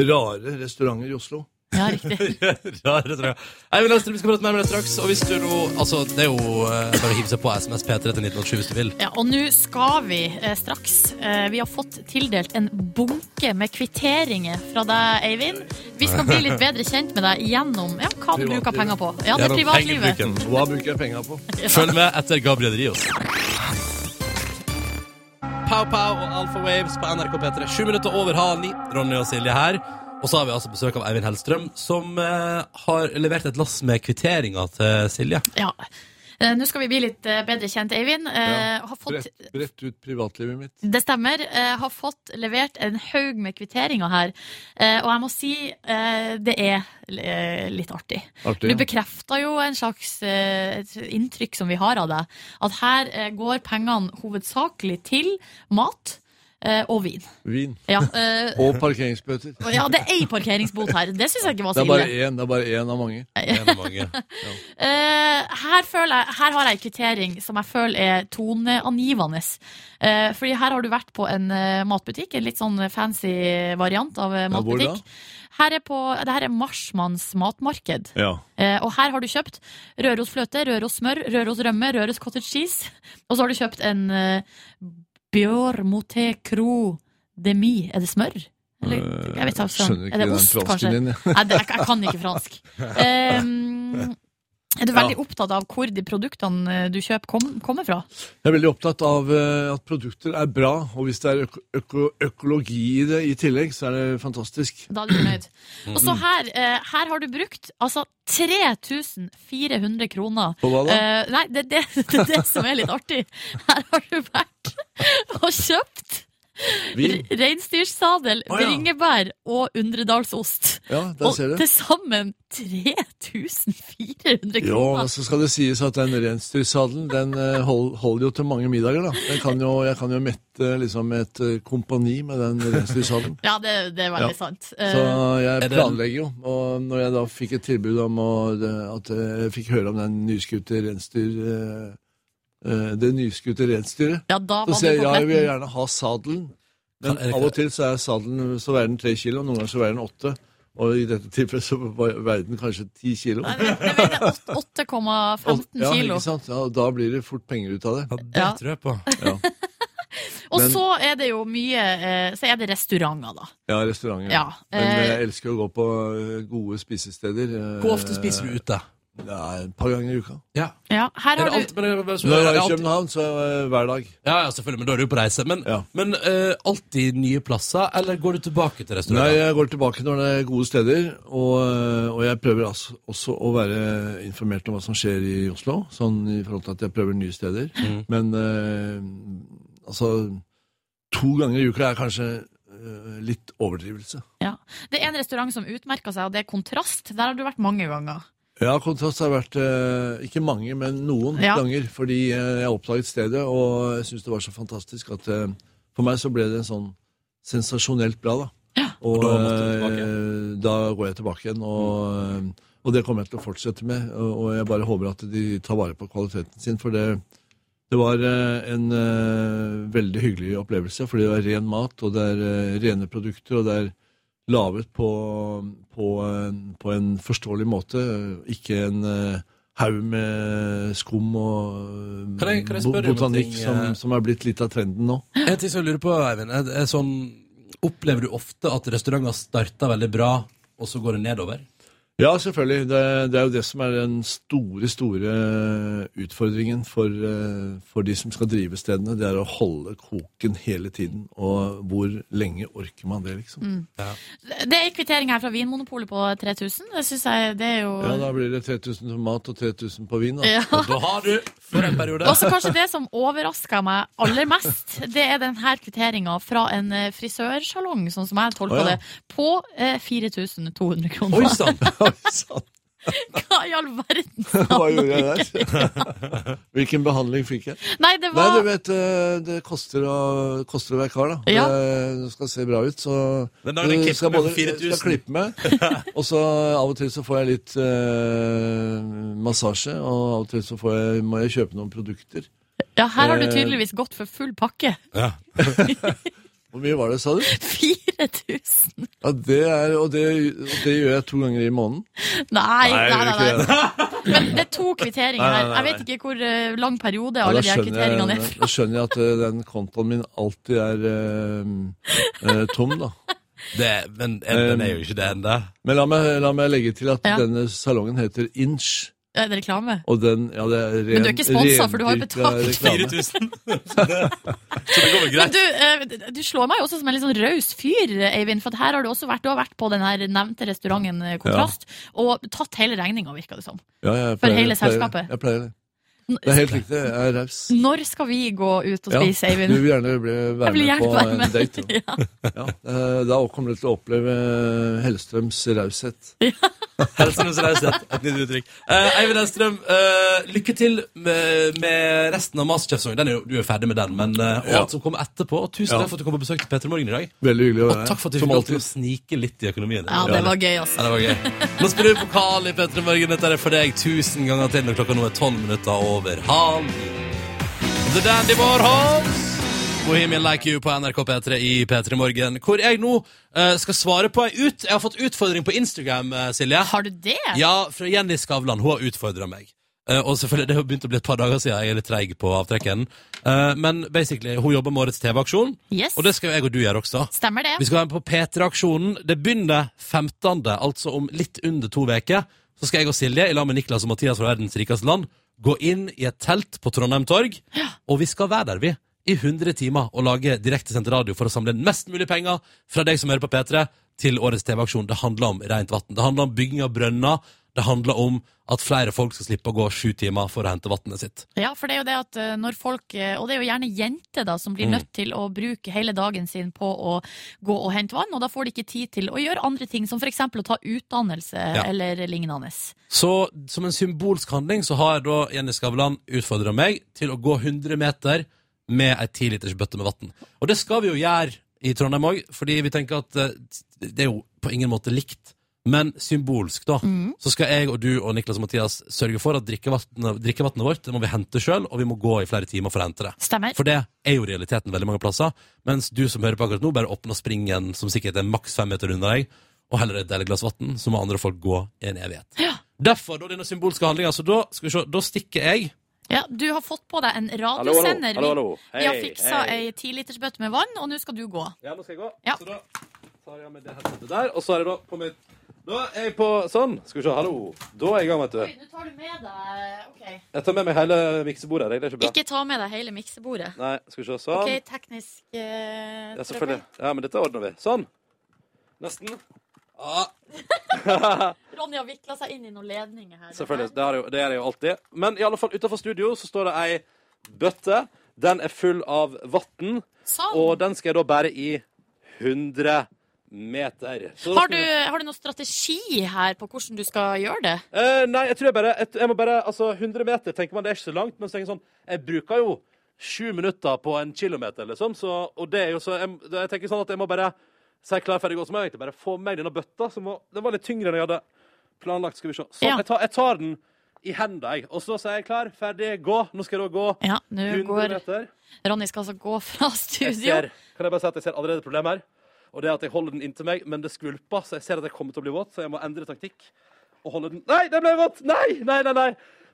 rare restauranter i Oslo. Ja, riktig. Rare trøya. vi skal prate mer med deg straks. Og hvis du nå Altså, det er jo eh, bare å hive seg på SMS P3 til 1987 hvis du vil. Ja, og nå skal vi eh, straks eh, Vi har fått tildelt en bunke med kvitteringer fra deg, Eivind. Vi skal bli litt bedre kjent med deg gjennom ja, hva du bruker penger på. Ja, det er Gjennom privatlivet. pengebruken. Hva bruker jeg penger på? Følg med etter Gabriel Rios. Pow Pow og Alpha Waves på NRK P3. Sju minutter over halv ni. Ronny og Silje her. Og så har vi altså besøk av Eivind Hellstrøm, som eh, har levert et lass med kvitteringer til Silje. Ja. Eh, Nå skal vi bli litt eh, bedre kjent, Eivind. Eh, har fått, Brett, brett ut privatlivet mitt. det stemmer. Eh, har fått levert en haug med kvitteringer her. Eh, og jeg må si eh, det er eh, litt artig. Artig. Du bekrefter jo en slags eh, et inntrykk som vi har av deg. At her eh, går pengene hovedsakelig til mat og vin. Vin. Ja, eh, Og parkeringsbøter. ja, det er ei parkeringsbot her. Det syns jeg ikke var Det så er bare ille. én, det er bare én av mange. En av mange. Eh, her, føler jeg, her har jeg en kvittering som jeg føler er toneangivende. Eh, fordi her har du vært på en eh, matbutikk, en litt sånn fancy variant av eh, Ja, hvor da? matbutikk. Her er på, det her er Marsmanns matmarked. Ja. Eh, og her har du kjøpt Rørosfløte, Rørosmør, Rørosrømme, Røros Røros cottage cheese. Og så har du kjøpt en uh, Bjør moté cro de mi. Er det smør? Eller, jeg vet ikke, altså. Er det ost, kanskje? din. ja. Nei, det, jeg, jeg kan ikke fransk. Um, er du veldig opptatt av hvor de produktene eh, du kjøper, kom, kommer fra? Jeg er veldig opptatt av eh, at produkter er bra, og hvis det er øko øko økologi i det i tillegg, så er det fantastisk. Da er du fornøyd. Og så her, eh, her har du brukt altså 3400 kroner. På hva da? Nei, det er det, det, det som er litt artig. Her har du vært og kjøpt reinsdyrsadel, oh, ja. bringebær og undredalsost. Ja, der Og ser du. til sammen 3400 Jo, kroner. og så skal det sies at den reinsdyrsadelen, den eh, hold, holder jo til mange middager, da. Den kan jo, jeg kan jo mette liksom et eh, kompani med den reinsdyrsadelen. Ja, det, det er veldig Ja. sant. Så Eh, jeg Er planlegger jo, og når jeg da fikk et tilbud om å, at jeg fikk høre om den nyskutte reinsdyr... eh, Det nyskutte reinsdyret, ja, da så sier jeg ja, jeg vil gjerne ha sadelen. Men Kan- av og til så er sadelen så veier den tre kilo, noen ganger så veier den åtte. Og i dette tilfellet så veier den kanskje ti kilo. Nei, det, det veier åt- 8,15 ja, kilo. ikke sant? Ja, og da blir det fort penger ut av det. Ja, det Ja. tror jeg på. Ja, Og Men- så er det jo mye eh, Så er det restauranter, da. ja restauranter. Ja, Men eh, jeg elsker å gå på gode spisesteder. Hvor ofte spiser du ute? Ja, et par ganger i uka. Ja. ja, her Er har alt, du men, er Når jeg er i København, så uh, hver dag. Ja, ja, selvfølgelig, men da er du på reise. Men, Ja. men uh, alltid nye plasser, eller går du tilbake til restauranten? Nei, jeg går tilbake når det er gode steder, og, eh, og jeg prøver altså, også å være informert om hva som skjer i Oslo, sånn i forhold til at jeg prøver nye steder. Mm. Men uh, altså, to ganger i uka er kanskje litt overdrivelse. ja. Det er en restaurant som utmerker seg, og det er Kontrast. Der har du vært mange ganger. Ja, Kontrast har vært eh, ikke mange, men noen Ja. ganger. Fordi eh, jeg oppdaget stedet, og jeg syntes det var så fantastisk at eh, For meg så ble det en sånn sensasjonelt bra, da. Ja. Og, Og da da går jeg tilbake igjen, og, og det kommer jeg til å fortsette med. Og, jeg bare håper at de tar vare på kvaliteten sin, for det, det var en veldig hyggelig opplevelse. Fordi det er ren mat, og det er rene produkter, og det er laget på, på, på en forståelig måte. Ikke en eh, haug med skum og Kan jeg- kan jeg botanikk som, eh? som er blitt litt av trenden nå. En ting som jeg lurer på, Eivind, er, er sånn Opplever du ofte at restauranter starter veldig bra, og så går det nedover? Ja, selvfølgelig. Det, det er jo det som er den store, store utfordringen for, eh, for de som skal drive stedene. Det er å holde koken hele tiden. Og hvor lenge orker man det, liksom? Mm. Det er kvittering her fra Vinmonopolet på 3000. Det syns jeg det er jo Ja, da blir det 3000 på mat og 3000 på vin. da. Ja. Og da har du, for en periode Og så kanskje det som overraska meg aller mest, det er denne kvitteringa fra en eh, frisørsalong, sånn som jeg tolka oh, ja. det, på eh, 4200 kroner. Oi sann! Oi, sann. Hva i all verden? Hva gjorde jeg der? Hvilken behandling fikk jeg? Nei, det Nei, du vet, eh, det koster å, koster å være kar, da. Ja. Det, skal se bra ut, så Men da er det du skal både, 4000. skal klippe meg, og så av og til så får jeg litt eh, massasje, og av og til så får jeg, må jeg kjøpe noen produkter. Ja, her har du Eh, tydeligvis gått for full pakke. Ja. Hvor mye var det, sa du? 4000! Ja, det er, og det, og det gjør jeg to ganger i måneden. Nei, Nei, nei, nei, nei. Men det er to kvitteringer her. Jeg vet ikke hvor eh, lang periode alle ja, de her kvitteringene er er. da skjønner jeg at eh, den kontoen min alltid er eh, tom, da. Det, men den er jo ikke det ennå. Men la meg, la meg legge til at Ja. denne salongen heter Inch. Er det reklame? Og den, ja, det er ren, Men du er ikke sponset, for du har jo betalt. reklame. 4000. Så det, så det går vel Men greit. du, eh, du slår meg jo også som en litt sånn raus fyr, Eivind. For at her har du også vært, du har vært på den her nevnte restauranten Kontrast ja. og tatt hele regninga, virka det som. Ja, jeg For pleier- hele jeg pleier- selskapet. Jeg pleier det. Det er helt riktig. Jeg er raus. Når skal vi gå ut og Ja, spise, Du vil gjerne bli, være vil med på være en date. Da. Ja. Ja, eh, da kommer du til å oppleve Hellstrøms raushet. Hellstrøms raushet. Et nytt uttrykk. Eh, Eivind Hellstrøm, eh, lykke til med, med resten av Masterchef-sesongen. Er Du er ferdig med den, men eh, og Ja. alt som kommer etterpå. Og tusen Ja. takk for at du kom på besøk til Petter Morgen i dag. Veldig hyggelig å Og takk for at du fikk lov til å snike litt i økonomien. Ja, det var gøy, altså. Ja, det var gøy. Nå spiller vi pokal i Petter Morgen. Dette er for deg tusen ganger til når klokka nå er tolv minutter over halv. The Dandy Warhols. Bohemian Like You på NRK P3 i P3 Morgen. Hvor jeg nå eh, skal svare på ei ut... Jeg har fått utfordring på Instagram, eh, Silje. Har du det? Ja, fra Jenny Skavlan. Hun har utfordra meg. Uh, og selvfølgelig, Det har begynt å bli et par dager siden jeg er litt treig på avtrekken. Uh, men basically, hun jobber med årets TV-aksjon, Yes. og det skal jeg og du gjøre også. Stemmer det? Vi skal være med på P3-aksjonen. Det begynner 15., altså om litt under to uker. Så skal jeg og Silje, i lag med Niklas og Mathias fra Verdens rikeste land, gå inn i et telt på Trondheim Torg. Og vi skal være der, vi. I 100 timer og lage direktesendt radio for å samle inn mest mulig penger fra deg som hører på P3, til årets TV-aksjon. Det handler om rent vann. Det handler om bygging av brønner. Det handler om at flere folk skal slippe å gå sju timer for å hente vannet sitt. Ja, for det er jo det at eh, når folk, eh, og det er jo gjerne jenter da, som blir Mm. nødt til å bruke hele dagen sin på å gå og hente vann, og da får de ikke tid til å gjøre andre ting, som eksempel å ta utdannelse eller lignende. Så som en symbolsk handling så har da Jenny Skavlan utfordra meg til å gå 100 meter med ei 10 liters bøtte med vann. Og det skal vi jo gjøre i Trondheim òg, fordi vi tenker at eh, det er jo på ingen måte likt. Men symbolsk, da, så skal jeg og du og Niklas og Mathias sørge for at drikkevannet, drikkevannet vårt det må vi hente sjøl, og vi må gå i flere timer for å hente det. Stemmer. For det er jo realiteten veldig mange plasser. Mens du som hører på akkurat nå, bare åpner springen som sikkert er maks fem meter unna deg, og heller et deilig glass vann, så må andre folk gå i en evighet. Ja. Derfor da denne symbolske handlinga. Så da, skal vi se, da stikker jeg. Ja, du har fått på deg en radiosender. Hallo, hallo. Vi, vi har Hei, fiksa hei. ei tilitersbøtte med vann, og nå skal du gå. Ja, nå skal jeg gå. Ja. Så da tar jeg med det headsetet der, og så er det da på mitt Da er jeg på sånn. Skal vi se, hallo. Da er jeg i gang, vet du. Oi, Nå tar du med deg Ok. Jeg tar med meg hele miksebordet. Det er ikke bra. Ikke ta med deg hele miksebordet. Nei, skal vi se. Sånn. Ok, teknisk eh, Ja, selvfølgelig. Ja, men dette ordner vi. Sånn. Nesten. Ja, Ronny har vikla seg inn i noen ledninger her. selvfølgelig. Det, gjør jeg jo, det er det jo alltid. Men i alle fall utenfor studio så står det ei bøtte. Den er full av vann, Sånn. og den skal jeg da bære i 100 meter. Så Har du, har du noen strategi her på hvordan du skal gjøre det? Eh, nei, jeg tror jeg bare jeg, jeg må bare, altså 100 meter tenker man det er ikke så langt, men så tenker jeg sånn Jeg bruker jo sju minutter på en kilometer, liksom, så, og det er jo så jeg, jeg tenker sånn at jeg må bare si klar, ferdig, gå, så må jeg bare få med meg denne bøtta. Som må, den var litt tyngre enn jeg hadde planlagt. Skal vi se. Sånn, Ja. jeg, tar, jeg tar den i hendene, jeg. Og så sier jeg klar, ferdig, gå. Nå skal jeg da gå Ja, nå 100 går meter. Ronny skal altså gå fra Jeg studio. ser, kan jeg bare si at jeg ser allerede et problem her. Og det er at jeg holder den inntil meg, men det skvulper, så jeg ser at jeg kommer til å bli våt, så jeg må endre taktikk. Og holde den Nei, den ble våt! Nei, nei, nei! nei.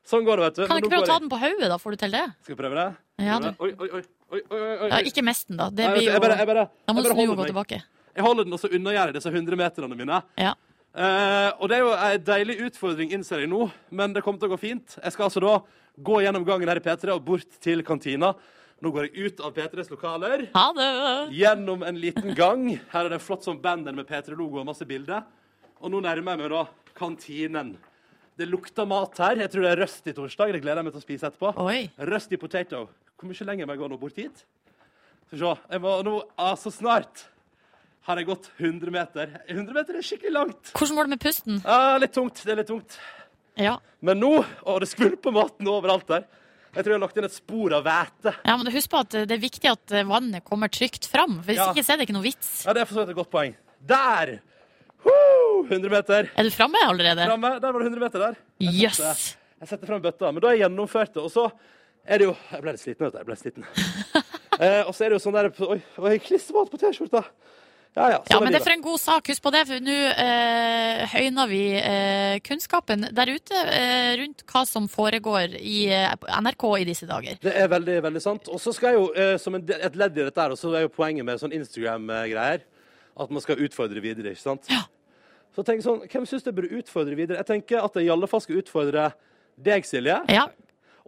Sånn går det, vet du. Kan du ikke prøve å ta den på hodet, da? Får du til det? Skal vi prøve det? Ja, du... Oi, oi, oi. oi, oi, oi, oi. Ja, ikke mest den, da. Det blir jo jeg bare, jeg bare, Da må du snu og gå tilbake. Jeg holder den, og så unnagjør jeg disse 100 meterne mine. Ja. Uh, og det er jo en deilig utfordring, innser jeg nå, men det kommer til å gå fint. Jeg skal altså da gå gjennom gangen her i P3 og bort til kantina. Nå går jeg ut av P3s lokaler. Ha det! Gjennom en liten gang. Her er det en flott sånn banner med P3-logo og masse bilder. Og nå nærmer jeg meg da kantinen. Det lukter mat her. Jeg tror det er røst i torsdag. Det gleder jeg meg til å spise etterpå. Oi. Røst i potato. Hvor mye lenger må jeg gå nå bort hit? Skal vi se. Jeg må nå Altså snart har jeg gått 100 meter. 100 meter er skikkelig langt. Hvordan var det med pusten? Ah, litt tungt. Det er litt tungt. Ja. Men nå Å, det skvulper maten overalt der. Jeg tror jeg har lagt inn et spor av hvete. ja, men husk på at det er viktig at eh, vannet kommer trygt fram. Hvis Ja. ikke så er det ikke noe vits. Ja, Det er for så vidt et godt poeng. Der! Woo! 100 meter. Er du framme allerede? Framme. Der var det 100 meter der. Jeg yes. setter- Jeg setter frem bøtta. Men da har jeg gjennomført det. Og så er det jo Jeg ble litt sliten, vet du. Jeg ble sliten. eh, og så er det jo sånn der Oi, oi klissvåt på T-skjorta! Ja, ja, Ja, men det er for en god sak. Husk på det, for nå eh, høyner vi eh, kunnskapen der ute eh, rundt hva som foregår i eh, NRK i disse dager. Det er veldig, veldig sant. Og så skal jeg jo, eh, som en, et ledd i dette her, og så er jo poenget med sånn Instagram-greier, at man skal utfordre videre, ikke sant? Ja. Så tenk sånn, hvem synes jeg burde utfordre videre? Jeg tenker at jeg i alle fall skal utfordre deg, Silje, Ja.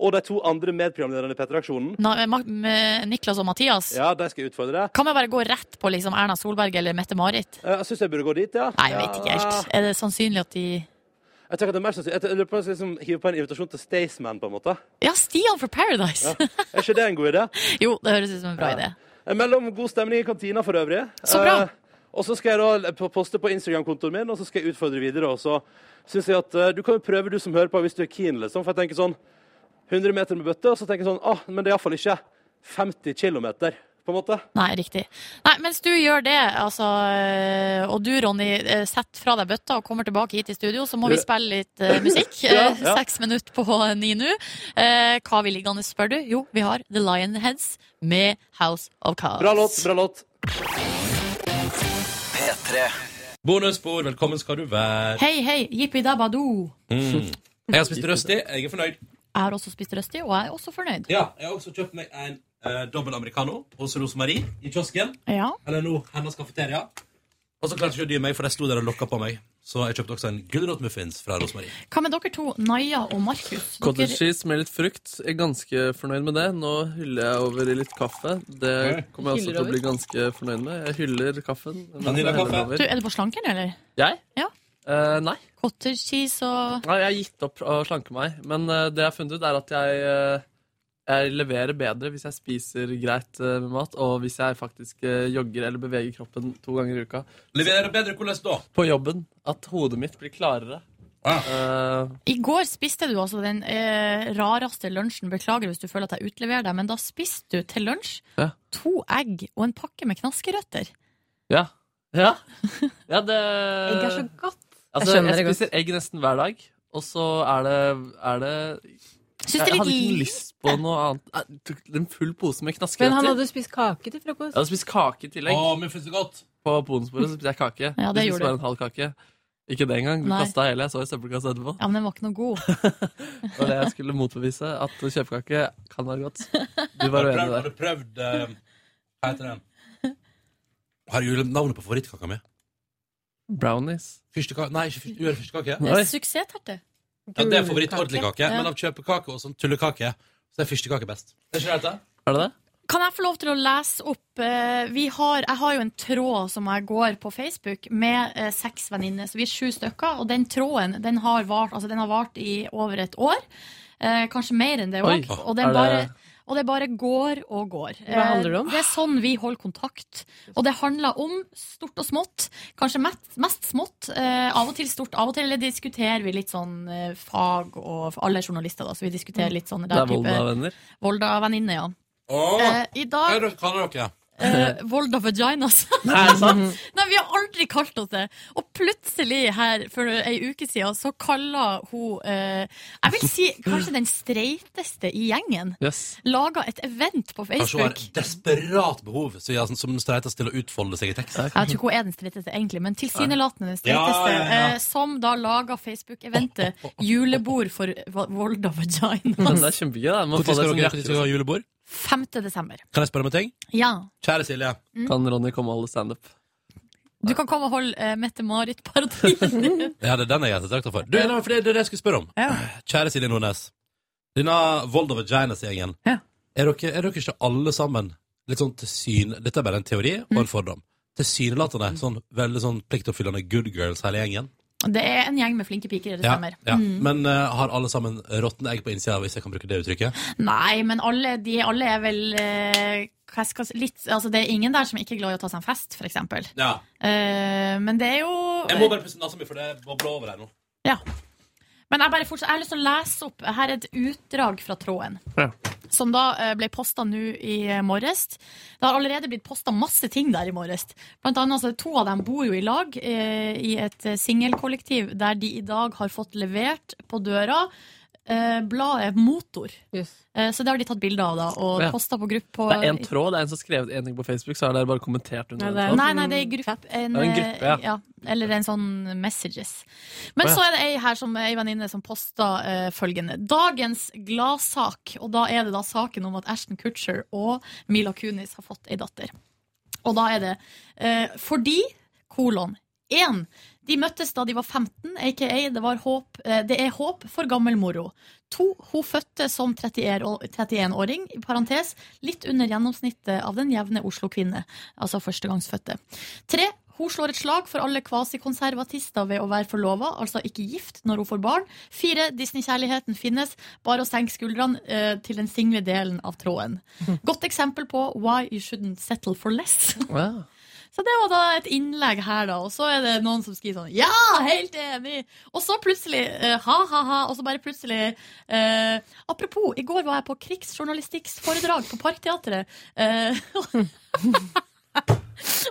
Og de to andre medprogramlederne i Petter-aksjonen. Na, Ma- med Niklas og Mathias. Ja, de skal utfordre. Kan vi bare gå rett på liksom Erna Solberg eller Mette-Marit? Eh, Jeg synes jeg burde gå dit, ja. Nei, jeg vet ikke helt. Er det sannsynlig at de Jeg tenker at det er mer sannsynlig. Jeg lurer på om jeg skal liksom hive på en invitasjon til Staysman, på en måte. Ja, Stian for Paradise! Er ikke det en god idé? jo, det høres ut som en bra idé. Mellom god stemning i kantina for øvrig. Så bra. Eh, og så skal jeg da poste på Instagram-kontoen min, og så skal jeg utfordre videre. Og så synes jeg at uh, du kan jo prøve, du som hører på, hvis du er keen, liksom. For jeg tenker sånn 100 meter med bøtte, og så tenker jeg sånn ah, men det er iallfall ikke 50 kilometer, på en måte. Nei, riktig. Nei, mens du gjør det, altså, øh, og du, Ronny, øh, setter fra deg bøtta og kommer tilbake hit i studio, så må vi spille litt uh, musikk. Ja, ja. Seks minutter på ni nå. Uh, hva har vi liggende, spør du? Jo, vi har The Lionheads med House of Cards. Bra låt, bra låt. P3. Bonusbord, velkommen skal du være. Hei, hei, jippi dabado. Mm. Jeg har spist røsti, jeg er fornøyd. Jeg har også spist røsti, og jeg er også fornøyd. Ja, jeg har også kjøpt meg en eh, dobbel americano hos Rosemarie i kiosken. Ja. Eller nå hennes kafeteria. Og så klarte ikke å dy meg, for de sto der og lokka på meg. Så jeg kjøpte også en gulrotmuffins fra Rosemarie. Hva med dere to, Naya og Markus? Cottage cheese med litt frukt. Jeg er ganske fornøyd med det. Nå hyller jeg over i litt kaffe. Det kommer jeg også til å bli ganske fornøyd med. Jeg hyller kaffen. jeg kaffe? du, er du på slanken, eller? Jeg? Ja. Eh, nei. Cottage cheese og nei. Jeg har gitt opp å slanke meg. Men uh, det jeg har funnet ut, er at jeg, uh, jeg leverer bedre hvis jeg spiser greit med mat, og hvis jeg faktisk jogger eller beveger kroppen to ganger i uka. Leverer bedre hvordan da? På jobben. At hodet mitt blir klarere. Eh, I går spiste du altså den eh, rareste lunsjen. Beklager hvis du føler at jeg utleverer deg, men da spiste du til lunsj Ja. to egg og en pakke med knaskerøtter. ja. Ja. ja, det Egg er så godt. Altså, jeg, jeg, spiser egg nesten hver dag, og så er det, er det Jeg er hadde ikke lyst på noe annet. Jeg tok en full pose med Men han hadde spist kake til frokost. Jeg hadde spist kake i tillegg. Å, men er godt. På bonusbordet så spiste jeg kake. Ja, det du gjorde spiste bare en halv kake. Ikke det engang. Du kasta hele. Jeg så i søppelkassa etterpå. Ja, men den var ikke noe god. Var det jeg skulle motbevise. At kjøpekake kan være godt. Du var uenig prøvd, har du prøvd eh, Hva heter den? Har du navnet på favorittkaka mi? Brownies. Fyrstekake? Nei, ikke fyrste, førstekake. Oi. Suksessterte. Ja, det er favoritt-ordentlig kake, Ja. men av kjøpekake og sånn tullekake, så er fyrstekake best. Er ikke det det? Er det det? Kan jeg få lov til å lese opp eh, vi har, Jeg har jo en tråd som jeg går på Facebook med eh, seks venninner, så vi er sju stykker. Og den tråden den har vart, altså, den har vart i over et år. Eh, kanskje mer enn det òg. Og, den bare det- og det bare går og går. Hva handler det om? Eh, Det er sånn vi holder kontakt. Og det handler om stort og smått. Kanskje mest, mest smått. Eh, av og til stort. Av og til diskuterer vi litt sånn eh, fag og Alle alle journalister, da, så vi diskuterer litt sånn Det er Volda-venner. Volda-venninner, ja. Åh, Eh, I er dag hva kaller dere? Eh, Volda Vaginas. Er det sant? Nei, vi har aldri kalt oss det. Og plutselig her for ei uke siden så kaller hun uh, Jeg vil si kanskje den streiteste i gjengen. Yes. Laga et event på Facebook. Kanskje hun har desperat behov så jeg, som den streiteste til å utfolde seg i tekst. Jeg tror ikke hun er den streiteste, egentlig, men tilsynelatende den streiteste. Ja, ja, ja. Uh, Som da laga Facebook-eventet Julebord for Volda Vaginas. Men det er kjempegøy. når skal dere ha julebord? 5. desember. Kan jeg spørre om en ting? Ja. Kjære Silje. Kan Ronny komme og holde standup? Du kan komme og holde uh, Mette-Marit-parodien. Ja, det er den jeg er ettertrakta for. Du, nei, for det, det er det jeg skulle spørre om. Ja. Kjære Silje Nordnes. Denne Volda Vaginas-gjengen. Ja. Er, dere, er dere ikke alle sammen litt sånn til syn Dette er bare en teori og en fordom. Tilsynelatende sånn veldig sånn pliktoppfyllende good girls, hele gjengen. Det er en gjeng med flinke piker, det Ja, stemmer. ja. Mm. Men uh, har alle sammen råtne egg på innsida, hvis jeg kan bruke det uttrykket? Nei, men alle, de, alle er vel uh, hva skal, litt, altså Det er ingen der som ikke er glad i å ta seg en fest, f.eks. Ja. Uh, men det er jo Jeg må bare pusse nesa mi, for det bobler over her nå. Ja. Men jeg, bare fortsatt, jeg har lyst til å lese opp Her er et utdrag fra tråden. Ja. Som da eh, ble posta nå i eh, morges. Det har allerede blitt posta masse ting der i morges. Blant annet, altså, to av dem bor jo i lag eh, i et singelkollektiv der de i dag har fått levert på døra eh, bladet Motor. Yes. Eh, så det har de tatt bilde av da, og Ja. posta på gruppe på Det er en tråd, det er en som har skrevet en ting på Facebook, så har dere bare kommentert under Nei, er-. Nei, nei, det er gruppe. En, Det er en gruppe, ja. Eller en sånn messages. Men oh, ja. så er det ei her som ei venninne som posta eh, følgende. Dagens gladsak. Og da er det da saken om at Ashton Kutcher og Mila Kunis har fått ei datter. Og da er det eh, fordi kolon 1. De møttes da de var 15, aka det, var håp, eh, det er håp for gammel moro. To, hun fødte som 31 år- 31-åring, i parentes, litt under gjennomsnittet av den jevne Oslo-kvinne, altså førstegangsfødte. Tre, hun slår et slag for alle kvasikonservatister ved å være forlova, altså ikke gift når hun får barn. Fire, Disney-kjærligheten finnes, bare å senke skuldrene uh, til den single delen av tråden. Godt eksempel på why you shouldn't settle for less. Ja. Så det var da et innlegg her, da. Og så er det noen som skriver sånn Ja, helt enig! Og så plutselig eh, ha-ha-ha. Og så bare plutselig uh, Apropos, i går var jeg på krigsjournalistikksforedrag på Parkteatret. Uh,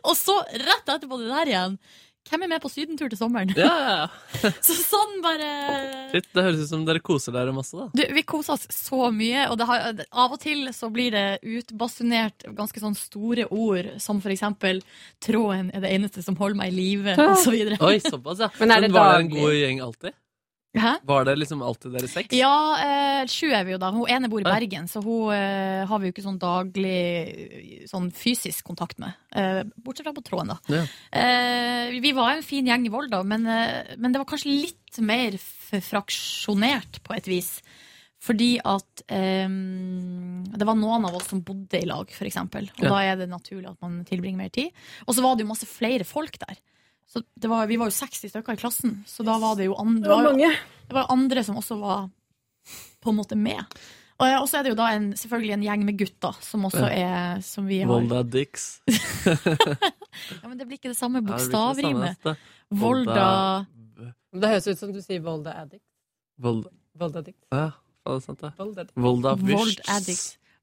og så, rett etterpå det der igjen Hvem er med på sydentur til sommeren? Ja, ja, ja. Så sånn bare Shit, det høres ut som dere koser dere masse, da. du, Vi koser oss så mye, og det har, av og til så blir det utbasunert ganske sånn store ord, som for eksempel 'tråden er det eneste som holder meg i live', og så. Oi, såpass, ja. Men er det var det en god gjeng alltid? Hæ? Var det liksom alltid dere seks? Ja, eh, sju er vi jo da. Hun ene bor i Bergen, så hun eh, har vi jo ikke sånn daglig sånn fysisk kontakt med. Eh, bortsett fra på tråden, da. Ja. Eh, vi var en fin gjeng i Volda, men, eh, men det var kanskje litt mer fraksjonert på et vis. Fordi at eh, det var noen av oss som bodde i lag, eksempel. Og Ja. da er det naturlig at man tilbringer mer tid. Og så var det jo masse flere folk der. Så det var, vi var jo 60 stykker i klassen, så da var det jo andre, Det var mange. det var andre som også var på en måte med. Og så er det jo da en, selvfølgelig en gjeng med gutter som også er Som vi har Volda Dix. Ja, Men det blir ikke det samme bokstavrimet. Volda Det høres ut som du sier Volda Addicts. Volda Volda Dicks. Ja, er det sant, det? Volda Addict. Volda Vold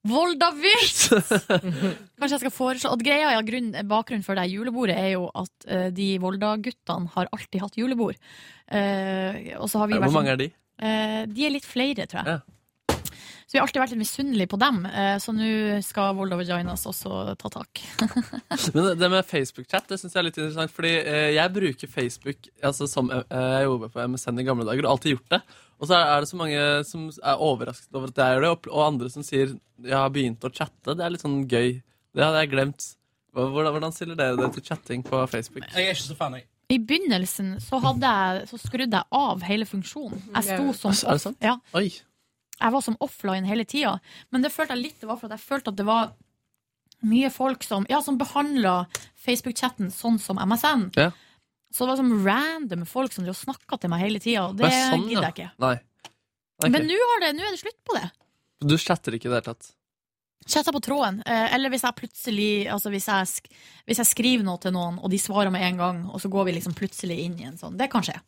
Volda Wyrst! Kanskje jeg skal foreslå Og greia, ja, grunn, bakgrunnen for det julebordet er jo at eh, de Volda-guttene har alltid hatt julebord. Eh, og så har vi vært Hvor mange er de? Eh, de er litt flere, tror jeg. Ja. Så vi har alltid vært litt misunnelige på dem, eh, så nå skal Volda Vaginas også ta tak. Men det- med Facebook-chat det synes jeg er litt interessant, fordi eh, jeg bruker Facebook altså som eh, jeg jobber på MSN i gamle dager, og alltid gjort det. Og så er, det så mange som er overrasket over at jeg gjør det, og, andre som sier jeg har begynt å chatte. Det er litt sånn gøy. Det hadde jeg glemt. Hvordan, hvordan stiller dere det til chatting på Facebook? Jeg er ikke så fan, jeg. I begynnelsen så, hadde jeg, så skrudde jeg av hele funksjonen. Jeg sto som Er det off, sant? ja, Oi. Jeg var som offline hele tida. Men det følte jeg litt det var for at jeg følte at det var mye folk som, ja, som behandla Facebook-chatten sånn som MSN. Ja. Så det var sånn random folk som snakka til meg hele tida. Det er sånn, gidder jeg ikke. Nei. Ok. Men nå det- er det slutt på det. Du chatter ikke i det hele tatt? Chatter på tråden. Eh, eller hvis jeg plutselig altså hvis jeg, hvis jeg skriver noe til noen, og de svarer med en gang, og så går vi liksom plutselig inn i en sånn. Det kan skje.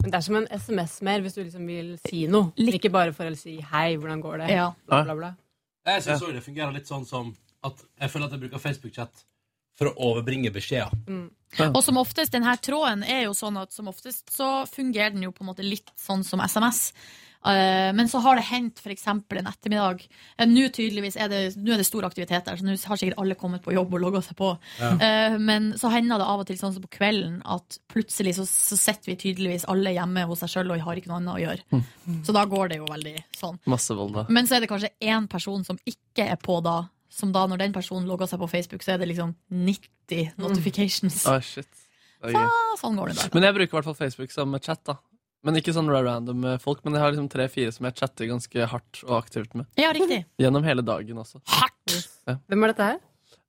Men det er som en SMS mer, hvis du liksom vil si noe. Litt. Ikke bare for å si 'hei, hvordan går det?' Ja. Bla, bla, bla. Jeg syns òg det fungerer litt sånn som at jeg føler at jeg bruker Facebook-chat for å overbringe beskjeder. Og som oftest, denne tråden er jo sånn at som oftest så fungerer den jo på en måte litt sånn som SMS. Eh, men så har det hendt f.eks. en ettermiddag. Eh, nå tydeligvis er det, nå er det stor aktivitet der, så nå har sikkert alle kommet på jobb og logga seg på. Ja. Eh, men så hender det av og til sånn som på kvelden at plutselig så, så sitter vi tydeligvis alle hjemme hos seg sjøl og har ikke noe annet å gjøre. Så da går det jo veldig sånn. Vold. Men så er det kanskje én person som ikke er på da. Som da, når den personen logger seg på Facebook, så er det liksom 90 notifications. Å, shit. Det er Så, sånn går det da. Men jeg bruker i hvert fall Facebook som chat, da. Men ikke sånn random eh, folk, men jeg har liksom tre-fire som jeg chatter ganske hardt og aktivt med. Ja, riktig. Gjennom hele dagen også. Hardt! Hvem er dette her?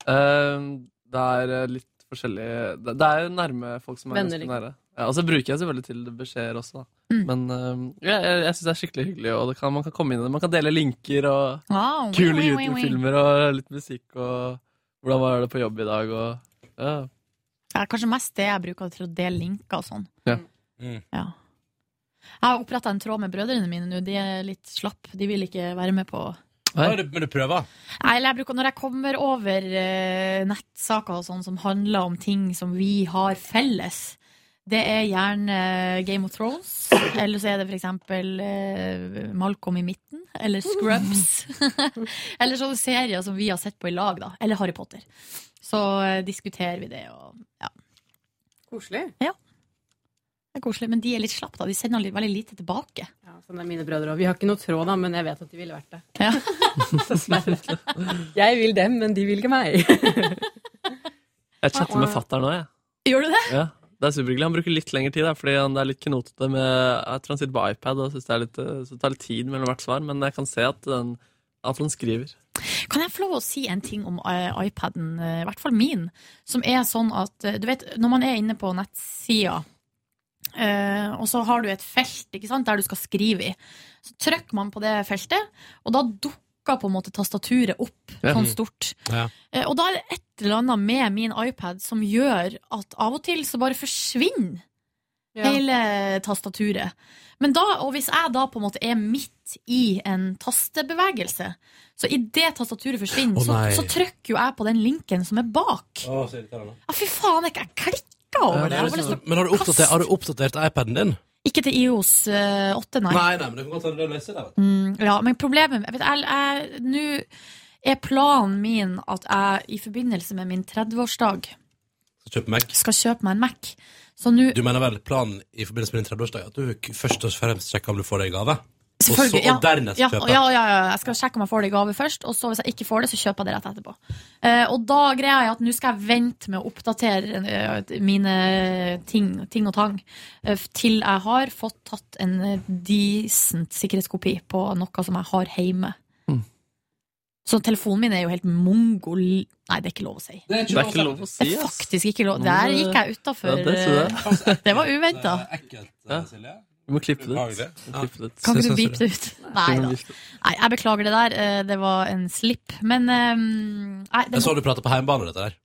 Uh, det er eh, litt forskjellig Det, det er nærme folk som er Venner, ganske liksom. nære. Ja, og så bruker jeg selvfølgelig til beskjeder også, da. Mm. Men uh, ja, jeg, jeg syns det er skikkelig hyggelig, og det kan, man kan komme inn i det. Man kan dele linker og Wow, kule. YouTube-filmer og litt musikk og hvordan var det på jobb i dag og ja. Ja, kanskje mest det jeg bruker til å dele linker og sånn. Ja. Mm. Ja. Jeg har oppretta en tråd med brødrene mine nå. De er litt slapp. De vil ikke være med på. Ja, du- Men du prøver? Nei, eller jeg bruker, Når jeg kommer over eh, nettsaker og sånn som handler om ting som vi har felles, Det er gjerne Game of Thrones, eller så er det for eksempel eh, Malcolm i midten, eller Scrubs. eller sånne serier som vi har sett på i lag, da. Eller Harry Potter. Så eh, diskuterer vi det og ja. Koselig. Ja. Det er koselig, men de er litt slappe, da. De sender litt, veldig lite tilbake. Ja, sånn er mine brødre òg. Vi har ikke noe tråd, da, men jeg vet at de ville vært det. Ja. Jeg vil dem, men de vil ikke meg. Jeg chatter med fatter'n nå, jeg. Gjør du det? Ja, det er superhyggelig. Han bruker litt lengre tid, da, fordi han er litt knotete med Jeg tror han sitter på iPad, og syns det, litt, så det tar litt tid mellom hvert svar, men jeg kan se at, den, at han skriver. Kan jeg få lov å si en ting om eh, iPaden, eh, i hvert fall min, som er sånn at eh, du vet, når man er inne på nettsida, eh, og så har du et felt ikke sant, der du skal skrive i, så trykker man på det feltet, og da dukker på en måte tastaturet opp Ja. sånn stort. Ja. Uh, og da er det et eller annet med min iPad som gjør at av og til så bare forsvinner Ja. hele tastaturet. Men da, og hvis jeg da på en måte er midt i en tastebevegelse, så idet tastaturet forsvinner, oh, så, så trykker jo jeg på den linken som er bak. Oh. Ja, fy faen, jeg, jeg klikka over det. Lyst til å Men har du, oppdatert, har du oppdatert iPaden din? Ikke til IOS eh, 8, nei. Nei, nei, men det kan godt hende det løser det. Mm, ja, men problemet vet, jeg, jeg, Nå er planen min at jeg i forbindelse med min 30-årsdag skal kjøp Mac. skal kjøpe meg en Mac. Så nå Du mener vel planen i forbindelse med din 30-årsdag at du først og fremst sjekker om du får deg i gave? Og, så, ja. og dernest ja, kjøpe? ja, ja, ja, jeg skal sjekke om jeg får det i gave først, og så hvis jeg ikke får det, så kjøper jeg det rett etterpå. Uh, og da greia jeg at nå skal jeg vente med å oppdatere uh, mine ting, ting og tang uh, til jeg har fått tatt en decent sikkerhetskopi på noe som jeg har hjemme. Mm. Så telefonen min er jo helt mongol... Nei, det er ikke lov å si. Det er Det er ikke lov å Det er faktisk ikke lov. Der gikk jeg utafor. Ja, det det var uventa. Ekkelt, Silje. Du må klippe det ut. Kan ikke du beepe det ut? Nei da. Nei, jeg beklager det der. Eh, Det var en slipp. Men eh, nei, det, Jeg så du prata på heimbane, dette der.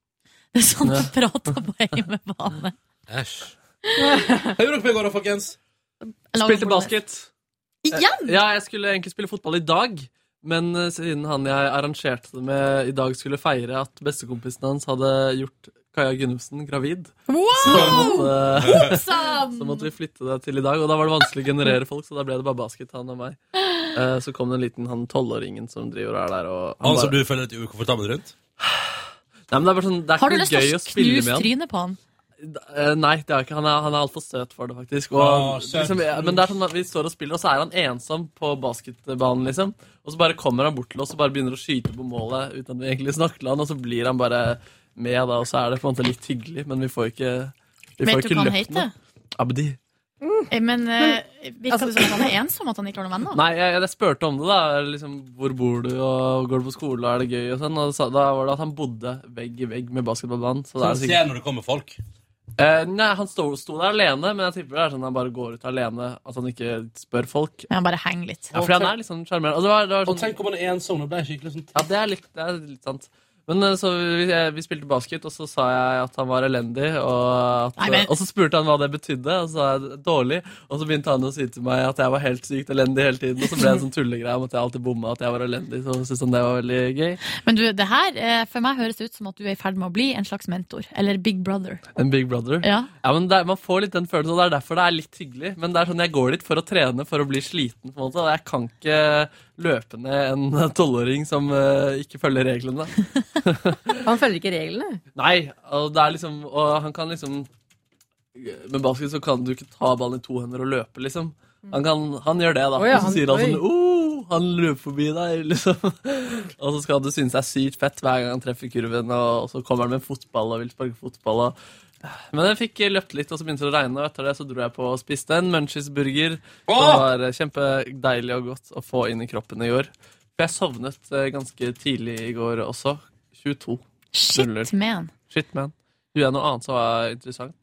det er sånn du prater på heimebane. Æsj. Hva gjorde dere på i går da, folkens? Spilte basket. Igjen? Ja, jeg skulle egentlig spille fotball i dag. Men eh, siden han jeg arrangerte det med i dag, skulle feire at bestekompisen hans hadde gjort Kaja Gunnufsen gravid, så måtte, så måtte vi flytte det til i dag. Og da var det vanskelig å generere folk, så da ble det bare basket, han og meg. Eh, Så kom det en liten han tolvåringen som driver og er der. Og Han som bare, du føler deg litt ukomfortabel rundt? Nei, men det er bare sånn, det er Har du ikke lyst til å knuse trynet på han? Eh, Nei, det er ikke. han er, han er altfor søt for det, faktisk. Og, Åh, liksom, men det er sånn at vi står og spiller, og så er han ensom på basketbanen, liksom. Og så bare kommer han bort til oss og bare begynner å skyte på målet uten at vi egentlig snakker til han, og så blir han bare med, da, og så er det på en måte litt hyggelig, men vi får ikke vi får ikke hva han løpt heter? noe. Abdi. Mm. Men eh, altså, det som at han er ensom, at han ikke har noen venner? Nei, jeg, jeg spurte om det, da. Liksom, hvor bor du, og går du på skole, og er det gøy, og sånn. Og så, da var det at han bodde vegg i vegg med basketballbanen. Så er Sånn det sikkert ser når det kommer folk. Eh, nei, han sto, sto der alene, men jeg tipper det er sånn at han bare går ut alene. At han ikke spør folk. Men han bare henger litt. Ja, fordi han er litt sånn sjarmerende. Og det var, det var Og sånn, tenk om han er ensom. og ble skikkelig sånn ja, det er litt, det er litt sant. Men eh, så vi, vi spilte basket, og så sa jeg at han var elendig. Og, at, Nei, men- og så spurte han hva det betydde, og så sa jeg dårlig. Og så begynte han å si til meg at jeg var helt sykt elendig hele tiden. Og så ble det en sånn tullegreie om at jeg alltid bomma at jeg var elendig. Så syntes han det var veldig gøy. Men du, det her, eh, for meg høres ut som at du er i ferd med å bli en slags mentor. Eller Big Brother. En big brother. Ja. Ja, men er, Man får litt den følelsen, og det er derfor det er litt hyggelig. Men det er sånn, jeg går dit for å trene, for å bli sliten. på en måte, og Jeg kan ikke løpe ned en tolvåring som uh, ikke følger reglene. Han følger ikke reglene. Nei, og det er liksom Og han kan liksom Med basket så kan du ikke ta ballen i to hender og løpe, liksom. Han, kan, han gjør det, da. Oh, ja, og så sier han sånn oh, Han løper forbi deg, liksom. og så skal du synes det er sykt fett hver gang han treffer kurven, og, og så kommer han med en fotball og vil sparke fotball. Og, men jeg fikk løpt litt, og så begynte det å regne, og etter det så dro jeg på og spiste en Munchies-burger. Det var eh, kjempedeilig og godt å få inn i kroppen i går. For jeg sovnet eh, ganske tidlig i går også. 22. Shit, man. Shit, man. Du er noe annet som var interessant.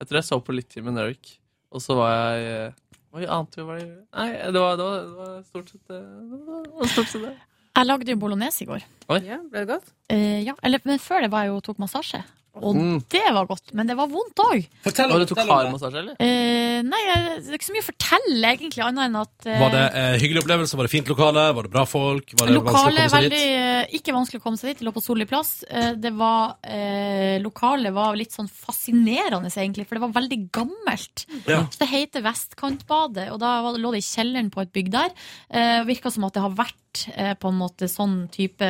Jeg tror jeg så på litt Tim and Eric, og så var jeg eh, Oi, ante jo hva jeg Nei, det var, det var, det var stort sett det. Det var stort sett det. Jeg lagde jo bolognese i går. Ja, ble det godt? Eh, ja, eller, men før det var jeg jo tok massasje. Og Mm. det var godt. Men det var vondt òg. Fortell Og du tok hardmassasje, eller? Eh, nei, det er ikke så mye å fortelle, egentlig, annet enn at eh, Var det eh, hyggelig opplevelse? Var det fint lokale? Var det bra folk? Var det vanskelig å komme seg veldig dit? eh, Ikke vanskelig å komme seg dit. Det lå på solig plass. Eh, Det var eh, Lokalet var litt sånn fascinerende, egentlig, for det var veldig gammelt. Ja. Så det heter Vestkantbadet, og da lå det i kjelleren på et bygg der. Eh, Virka som at det har vært eh, på en måte sånn type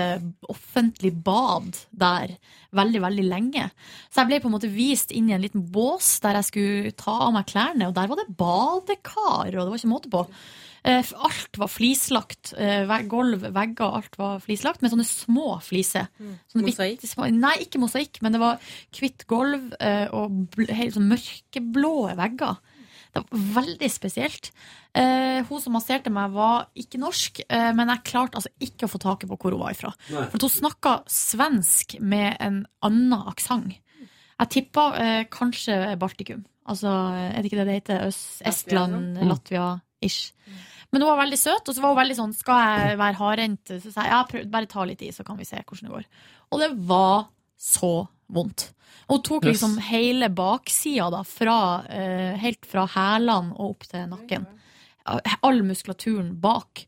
offentlig bad der veldig, veldig lenge. Så jeg ble på en måte vist inn i en liten bås der jeg skulle ta av meg klærne, og der var det badekar, og det var ikke måte på. Eh, Alt var flislagt. eh, Gulv, vegger, alt var flislagt med sånne små fliser. Sånne Mosaikk? små- Nei, ikke mosaikk, men det var hvitt gulv og helt sånn mørkeblå vegger. Veldig spesielt. Eh, hun som masserte meg, var ikke norsk, eh, men jeg klarte altså ikke å få taket på hvor hun var ifra. Nei. For at hun snakka svensk med en annen aksent. Jeg tippa eh, kanskje Baltikum. Altså, er det ikke det det heter? Øst, Estland, Latvia-ish. Men hun var veldig søt, og så var hun veldig sånn Skal jeg være hardhendt? Så sa jeg ja, prøv, bare ta litt i, så kan vi se hvordan det går. Og det var så vondt. Og tok Yes. liksom hele baksida, da, fra, eh, helt fra hælene og opp til nakken. All muskulaturen bak.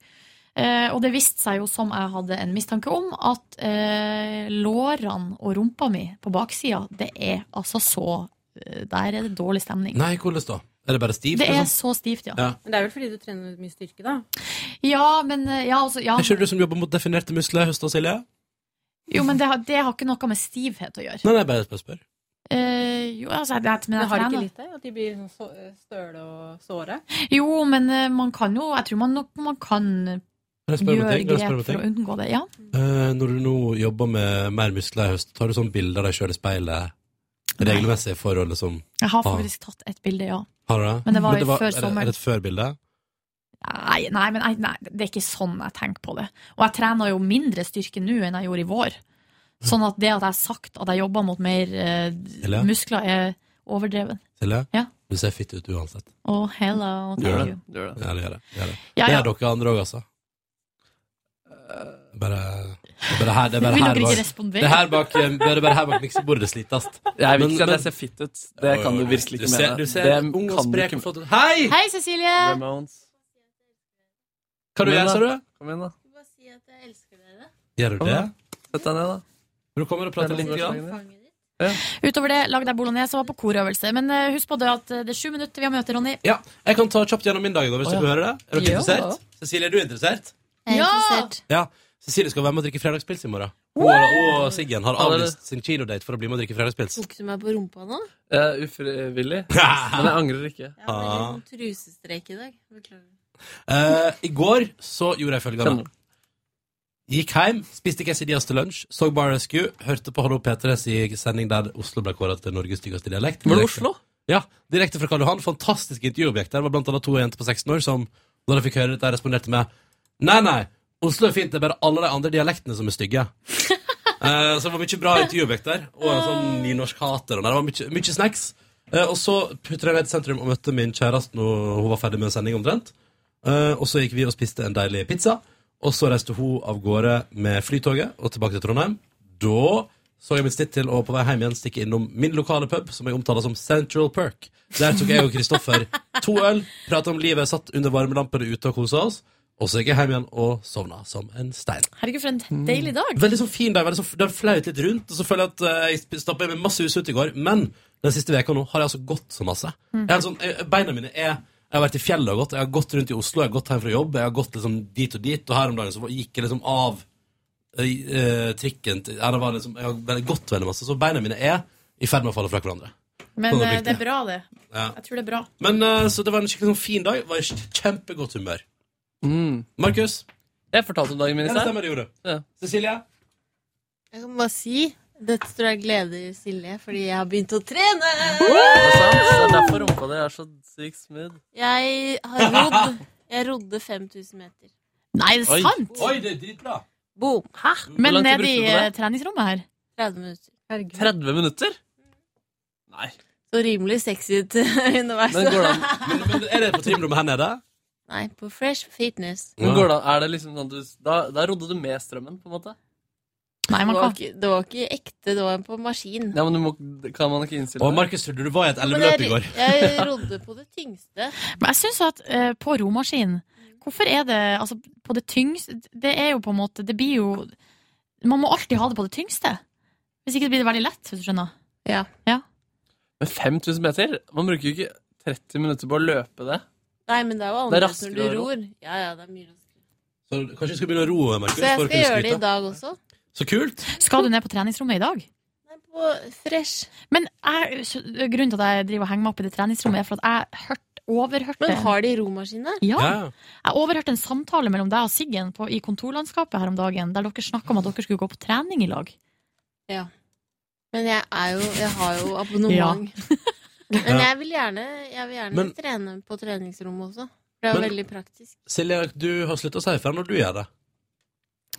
Eh, og det viste seg jo, som jeg hadde en mistanke om, at eh, lårene og rumpa mi på baksida, det er altså så eh, Der er det dårlig stemning. Nei, hvordan da? Er det bare stivt? Det er liksom? så stivt, ja. Ja. Men det er vel fordi du trener mye styrke, da? Ja, men eh, ja, altså, ja. Er ikke du som jobber mot definerte muskler, Høsta Silje? Jo, men det, har- det har ikke noe med stivhet å gjøre. Nei, nei, bare spør. spørsmål Eh, jo, altså, det, men Men har ikke litt det? At de blir sånn så- støle og såre? Jo, men eh, man kan jo Jeg tror man nok man kan gjøre grep for å unngå det. Ja. Eh, når du nå jobber med mer muskler i høst, tar du sånn bilder av deg sjøl i speilet regelmessig for å liksom Jeg har Ah. faktisk tatt et bilde, ja. Har du det? Men det var jo før var før sommeren. Er det et før-bilde? Nei, nei, men nei, nei, det er ikke sånn jeg tenker på det. Og jeg trener jo mindre styrke nå enn jeg gjorde i vår. Sånn at det at jeg har sagt at jeg jobber mot mer eh, muskler, er overdreven. Silje? Ja. Du ser fitt ut uansett. Oh, hello, Gjør thank det. you. Gjør det. Ja, det gjør det. det, gjør det. Ja, det er dere andre òg, altså. Bare, det bare her, det er bare Vil her dere ikke bak, respondere? det er her bak, bare, bare her bak miksebordet det slites. Jeg vil ikke at jeg ser fitt ut. Det kan du virkelig ikke ser, mene. du ser det ung og sprek. Hei! Hei, Cecilie! Hva du gjør, sa da. du? Kom igjen, da. Gjør du Kom det? Sett deg ned, da. Du kommer og prater litt? Grann? Utover det lagde jeg bolognese og var på korøvelse. Men uh, husk på det at eh, det er sju minutter vi har møte, Ronny. Ja, jeg kan ta kjapt gjennom min dag, da, hvis du ja. vil høre det. Er dere Ja. interessert? Cecilie, er du interessert? Jeg er interessert. Ja. Cecilie skal være med og drikke fredagspils i morgen. Hun og, og Siggen har Ja, avlyst sin kinodate for å bli med og drikke fredagspils. Tok du meg på rumpa nå? Uh, ufrivillig. Men jeg angrer ikke. Ja, det er Ah. en trusestrek i dag. Beklager. Eh, I går så gjorde jeg følgende. Gikk hjem, spiste quesadillas til lunsj, så Bar Rescue, hørte på Hallo P3s i sending der Oslo ble kåret til Norges styggeste dialekt. Var det Oslo? Ja, direkte fra Karl Johan. Fantastisk intervjuobjekt. Der var blant annet to jenter på 16 år som, da de fikk høre dette, responderte med Nei, nei, Oslo er fint, det er bare alle de andre dialektene som er stygge. uh, så det var mye bra intervjuobjekt der, og en sånn nynorskhater. Det var mye, mye snacks. Uh, og så putter jeg ned til sentrum og møtte min kjæreste når hun var ferdig med sending omtrent. Eh, og så gikk vi og spiste en deilig pizza, og så reiste hun av gårde med flytoget og tilbake til Trondheim. Da så jeg mitt snitt til å på vei hjem igjen stikke innom min lokale pub, som jeg omtaler som Central Perk. Der tok jeg og Kristoffer to øl, prata om livet, satt under varmelampene ute og kosa oss. Og så gikk jeg hjem igjen og sovna som en stein. Herregud, for en deilig dag. Veldig sånn fin dag. Veldig sånn, har flaut litt rundt. Og så føler jeg at eh, jeg stappa i meg masse usut i går. Men den siste veka nå har jeg altså gått så masse. Jeg er sånn, jeg, beina mine er Jeg har vært i fjellet og gått. Jeg har gått rundt i Oslo, jeg har gått hjem fra jobb. Jeg har gått liksom dit og dit. Og her om dagen så gikk jeg liksom av eh, eh, trikken til var liksom, Jeg har gått veldig masse. Så beina mine er i ferd med å falle fra hverandre. Men Sånn eh, er det er bra, det. Ja. Jeg tror det er bra. Men eh, Så det var en skikkelig sånn fin dag. Jeg var i kjempegodt humør. Mm. Markus? Jeg fortalte om dagen min i Ja, det stad. stemmer, det gjorde du. Ja. Cecilie? Jeg kan bare si dette tror jeg gleder Silje, fordi jeg har begynt å trene. Det er sant. Det er derfor rumpa di er så sykt smooth. Jeg har rodd. Jeg rodde 5000 meter. Nei, det er sant! Oi, det er dritbra! Boom! Hæ? Men brukte i eh, treningsrommet her 30 minutter. 30 minutter? Nei. Så rimelig sexy ut underveis. Men går det an, Men, men er det på trimrommet her nede? Nei, på Fresh Fitness. men går det an er det liksom sånn du, da, da rodde du med strømmen, på en måte? Nei, man det, var ikke, det var ikke ekte, det var på maskin. Ja, men du må, kan man ikke innstille Å, Markus, trodde du var i et elveløp i går? jeg rodde på det tyngste. Men jeg syns at uh, på romaskin Hvorfor er det altså, på det tyngste Det er jo på en måte Det blir jo Man må alltid ha det på det tyngste. Hvis ikke blir det veldig lett, hvis du skjønner. Ja. Men 5000 meter? Man bruker jo ikke 30 minutter på å løpe det. Nei, men det er jo Det er annerledes når du ror. Ja, ja, det er mye raskere. Så kanskje du skal begynne å ro, Markus? Så jeg skal gjøre det i dag også. Så kult! Skal du ned på treningsrommet i dag? På Fresh. Men jeg, så- grunnen til at jeg driver og henger meg opp i det treningsrommet, er for at jeg hørt, overhørte Men har de romaskiner? Ja. Ja. Jeg overhørte en samtale mellom deg og Siggen på, i kontorlandskapet her om dagen, der dere snakka om at dere skulle gå på trening i lag. Ja. Men jeg er jo Jeg har jo abonnement. Men jeg vil gjerne, jeg vil gjerne Men- trene på treningsrommet også. Det er jo Men- veldig praktisk. Silje, du har slutta å si ifra når du gjør det.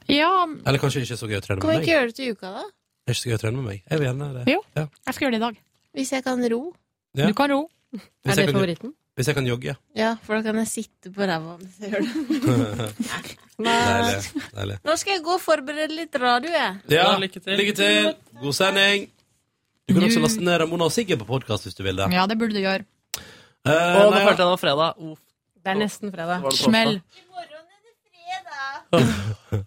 Ja, Eller kanskje ikke så gøy å trene Kan vi med ikke meg? gjøre det til uka, da? Det er ikke så gøy å trene med meg. Jeg vil gjerne det. Jo. Ja. jeg skal gjøre det i dag. Hvis jeg kan ro? Ja. Du kan ro. Hvis Er jeg det kan- favoritten? Hvis jeg kan jogge. Ja, for da kan jeg sitte på ræva mens jeg gjør det. Deilig. Deilig. Nå skal jeg gå og forberede litt radio, jeg. Ja, Ja, lykke til. Lykke til. God sending. Du kan også laste ned Ramona og Sigge på podkast hvis du vil det. Ja, det burde du gjøre. Eh, Å, nå nei, følte jeg det var fredag. Uff, Det er nesten fredag. var det torsdag. Smell.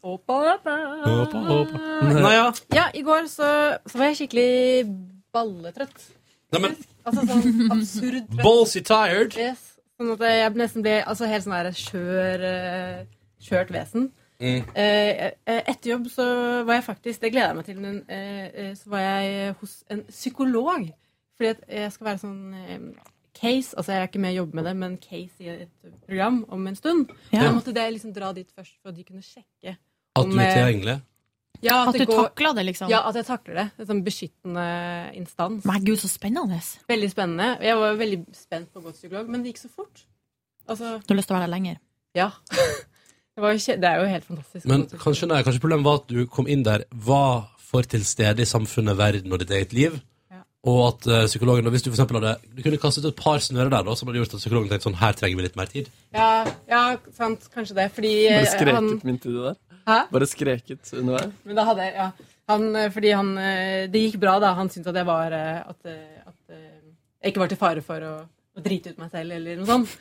Håpa. håper. Nei, ja. Ja, i går så, så var jeg skikkelig balletrøtt. Nei, men Altså sånn absurd trøtt. Ballsy tired. Yes. Sånn at jeg nesten ble altså, helt sånn der skjør, eh, skjørt vesen. Mm. Eh, eh, etter jobb så var jeg faktisk Det gleder jeg meg til. Men, eh, eh, så var jeg hos en psykolog. Fordi at jeg skal være sånn eh, case Altså jeg er ikke med å jobbe med det, men case i et program om en stund. Ja. Da måtte jeg liksom dra dit først, for at de kunne sjekke. At du er tilgjengelig. Ja, At at du går- takla det, liksom. Ja, at jeg takler det. En sånn beskyttende instans. Men gud, så spennende. Veldig spennende. Jeg var veldig spent på å gå til psykolog, men det gikk så fort. Altså, Du har lyst til å være der lenger. ja. Det, var, jo kje- det er jo helt fantastisk. Men kanskje, nei, kanskje problemet var at du kom inn der, var for til stede i samfunnet, verden og ditt eget liv. Og at uh, psykologen, hvis du for eksempel hadde Du kunne kastet ut et par snører der, da, som hadde gjort at psykologen tenkte sånn Her trenger vi litt mer tid. Ja, ja, sant. Kanskje det. Fordi Bare eh, skreket han min til det der. Hæ? Bare skreket under der. Men da hadde jeg Ja. Han, eh, fordi han Det gikk bra, da. Han syntes at jeg var At, at jeg ikke var til fare for å, å drite ut meg selv, eller noe sånt.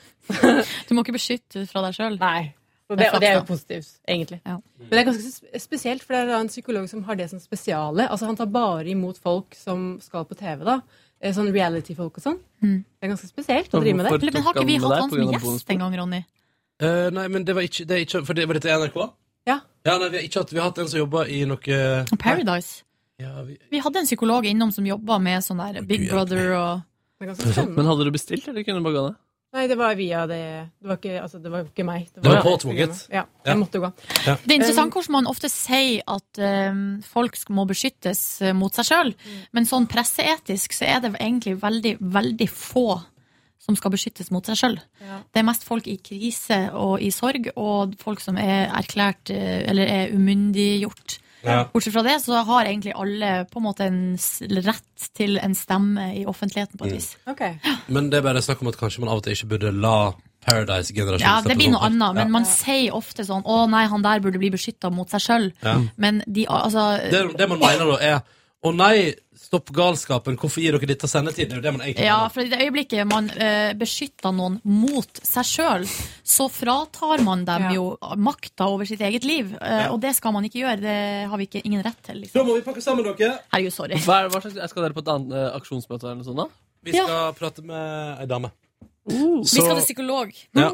Du må ikke beskytte fra deg sjøl. Nei. Og Det det, og det er jo positivt, egentlig. Ja. Men det er ganske spesielt, for det er en psykolog som har det som spesiale. Altså Han tar bare imot folk som skal på TV, da. Eh, Sånn reality-folk og sånn. Mm. Det er ganske spesielt å drive med det. Eller, Men har ikke vi hatt han som gjest en gang, Ronny? Uh, nei, men det var ikke, det er ikke For det, var dette NRK? Ja. Ja, nei, vi har ikke hatt Vi har hatt en som jobba i noe Paradise. Ja, vi, Vi hadde en psykolog innom som jobba med sånn der Big Brother og Det. Men hadde du bestilt, eller kunne du bare gå ned? Nei, det var via det Det var ikke, altså, det var ikke meg. Det var påtvunget. Ja, Ja. måtte gå. Det er interessant hvordan man ofte sier at um, folk må beskyttes eh, mot seg sjøl, men sånn presseetisk så er det egentlig veldig, veldig få som skal beskyttes mot seg sjøl. Ja. Det er mest folk i krise og i sorg, og folk som er erklært eh, eller er umyndiggjort. Ja. Bortsett fra det så har egentlig alle på en måte en rett til en stemme i offentligheten på et vis. Ok. Men det er bare snakk om at kanskje man av og til ikke burde la Paradise-generasjonen Ja, det blir noe annet, men man sier ofte sånn 'Å nei, han der burde bli beskytta mot seg sjøl'. Ja. Men de, altså Det, det man mener da, er Å nei, stopp galskapen, hvorfor gir dere dette sendetid? Det er jo det man egentlig Ja, mener. for i det øyeblikket man eh, beskytter noen mot seg sjøl, så fratar man dem Ja. jo makta over sitt eget liv. Eh, Ja. Og det skal man ikke gjøre. Det har vi ikke, ingen rett til. Da Liksom. må vi pakke sammen dere. Herregud, sorry. Hva, er- hva slags, skal dere på et annet eh, aksjonsmøte eller noe sånt? da? Vi skal prate med ei dame. Vi skal til psykolog. ja.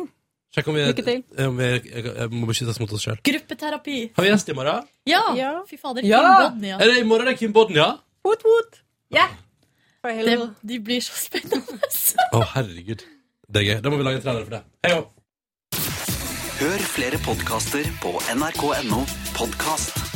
Sjekk om vi, Lykke til. om vi jeg, må beskyttes mot oss sjøl. Gruppeterapi. Har vi gjest i morgen? Ja! Ja. Fy fader, Ja. Kim Bodnia. Er det i morgen det er Kim Bodnia? Woot, woot. Ja. Det, de blir så spennende. Å, herregud. Det er gøy. Da må vi lage en trailer for det. Hei. Hør flere podkaster på nrk.no podkast.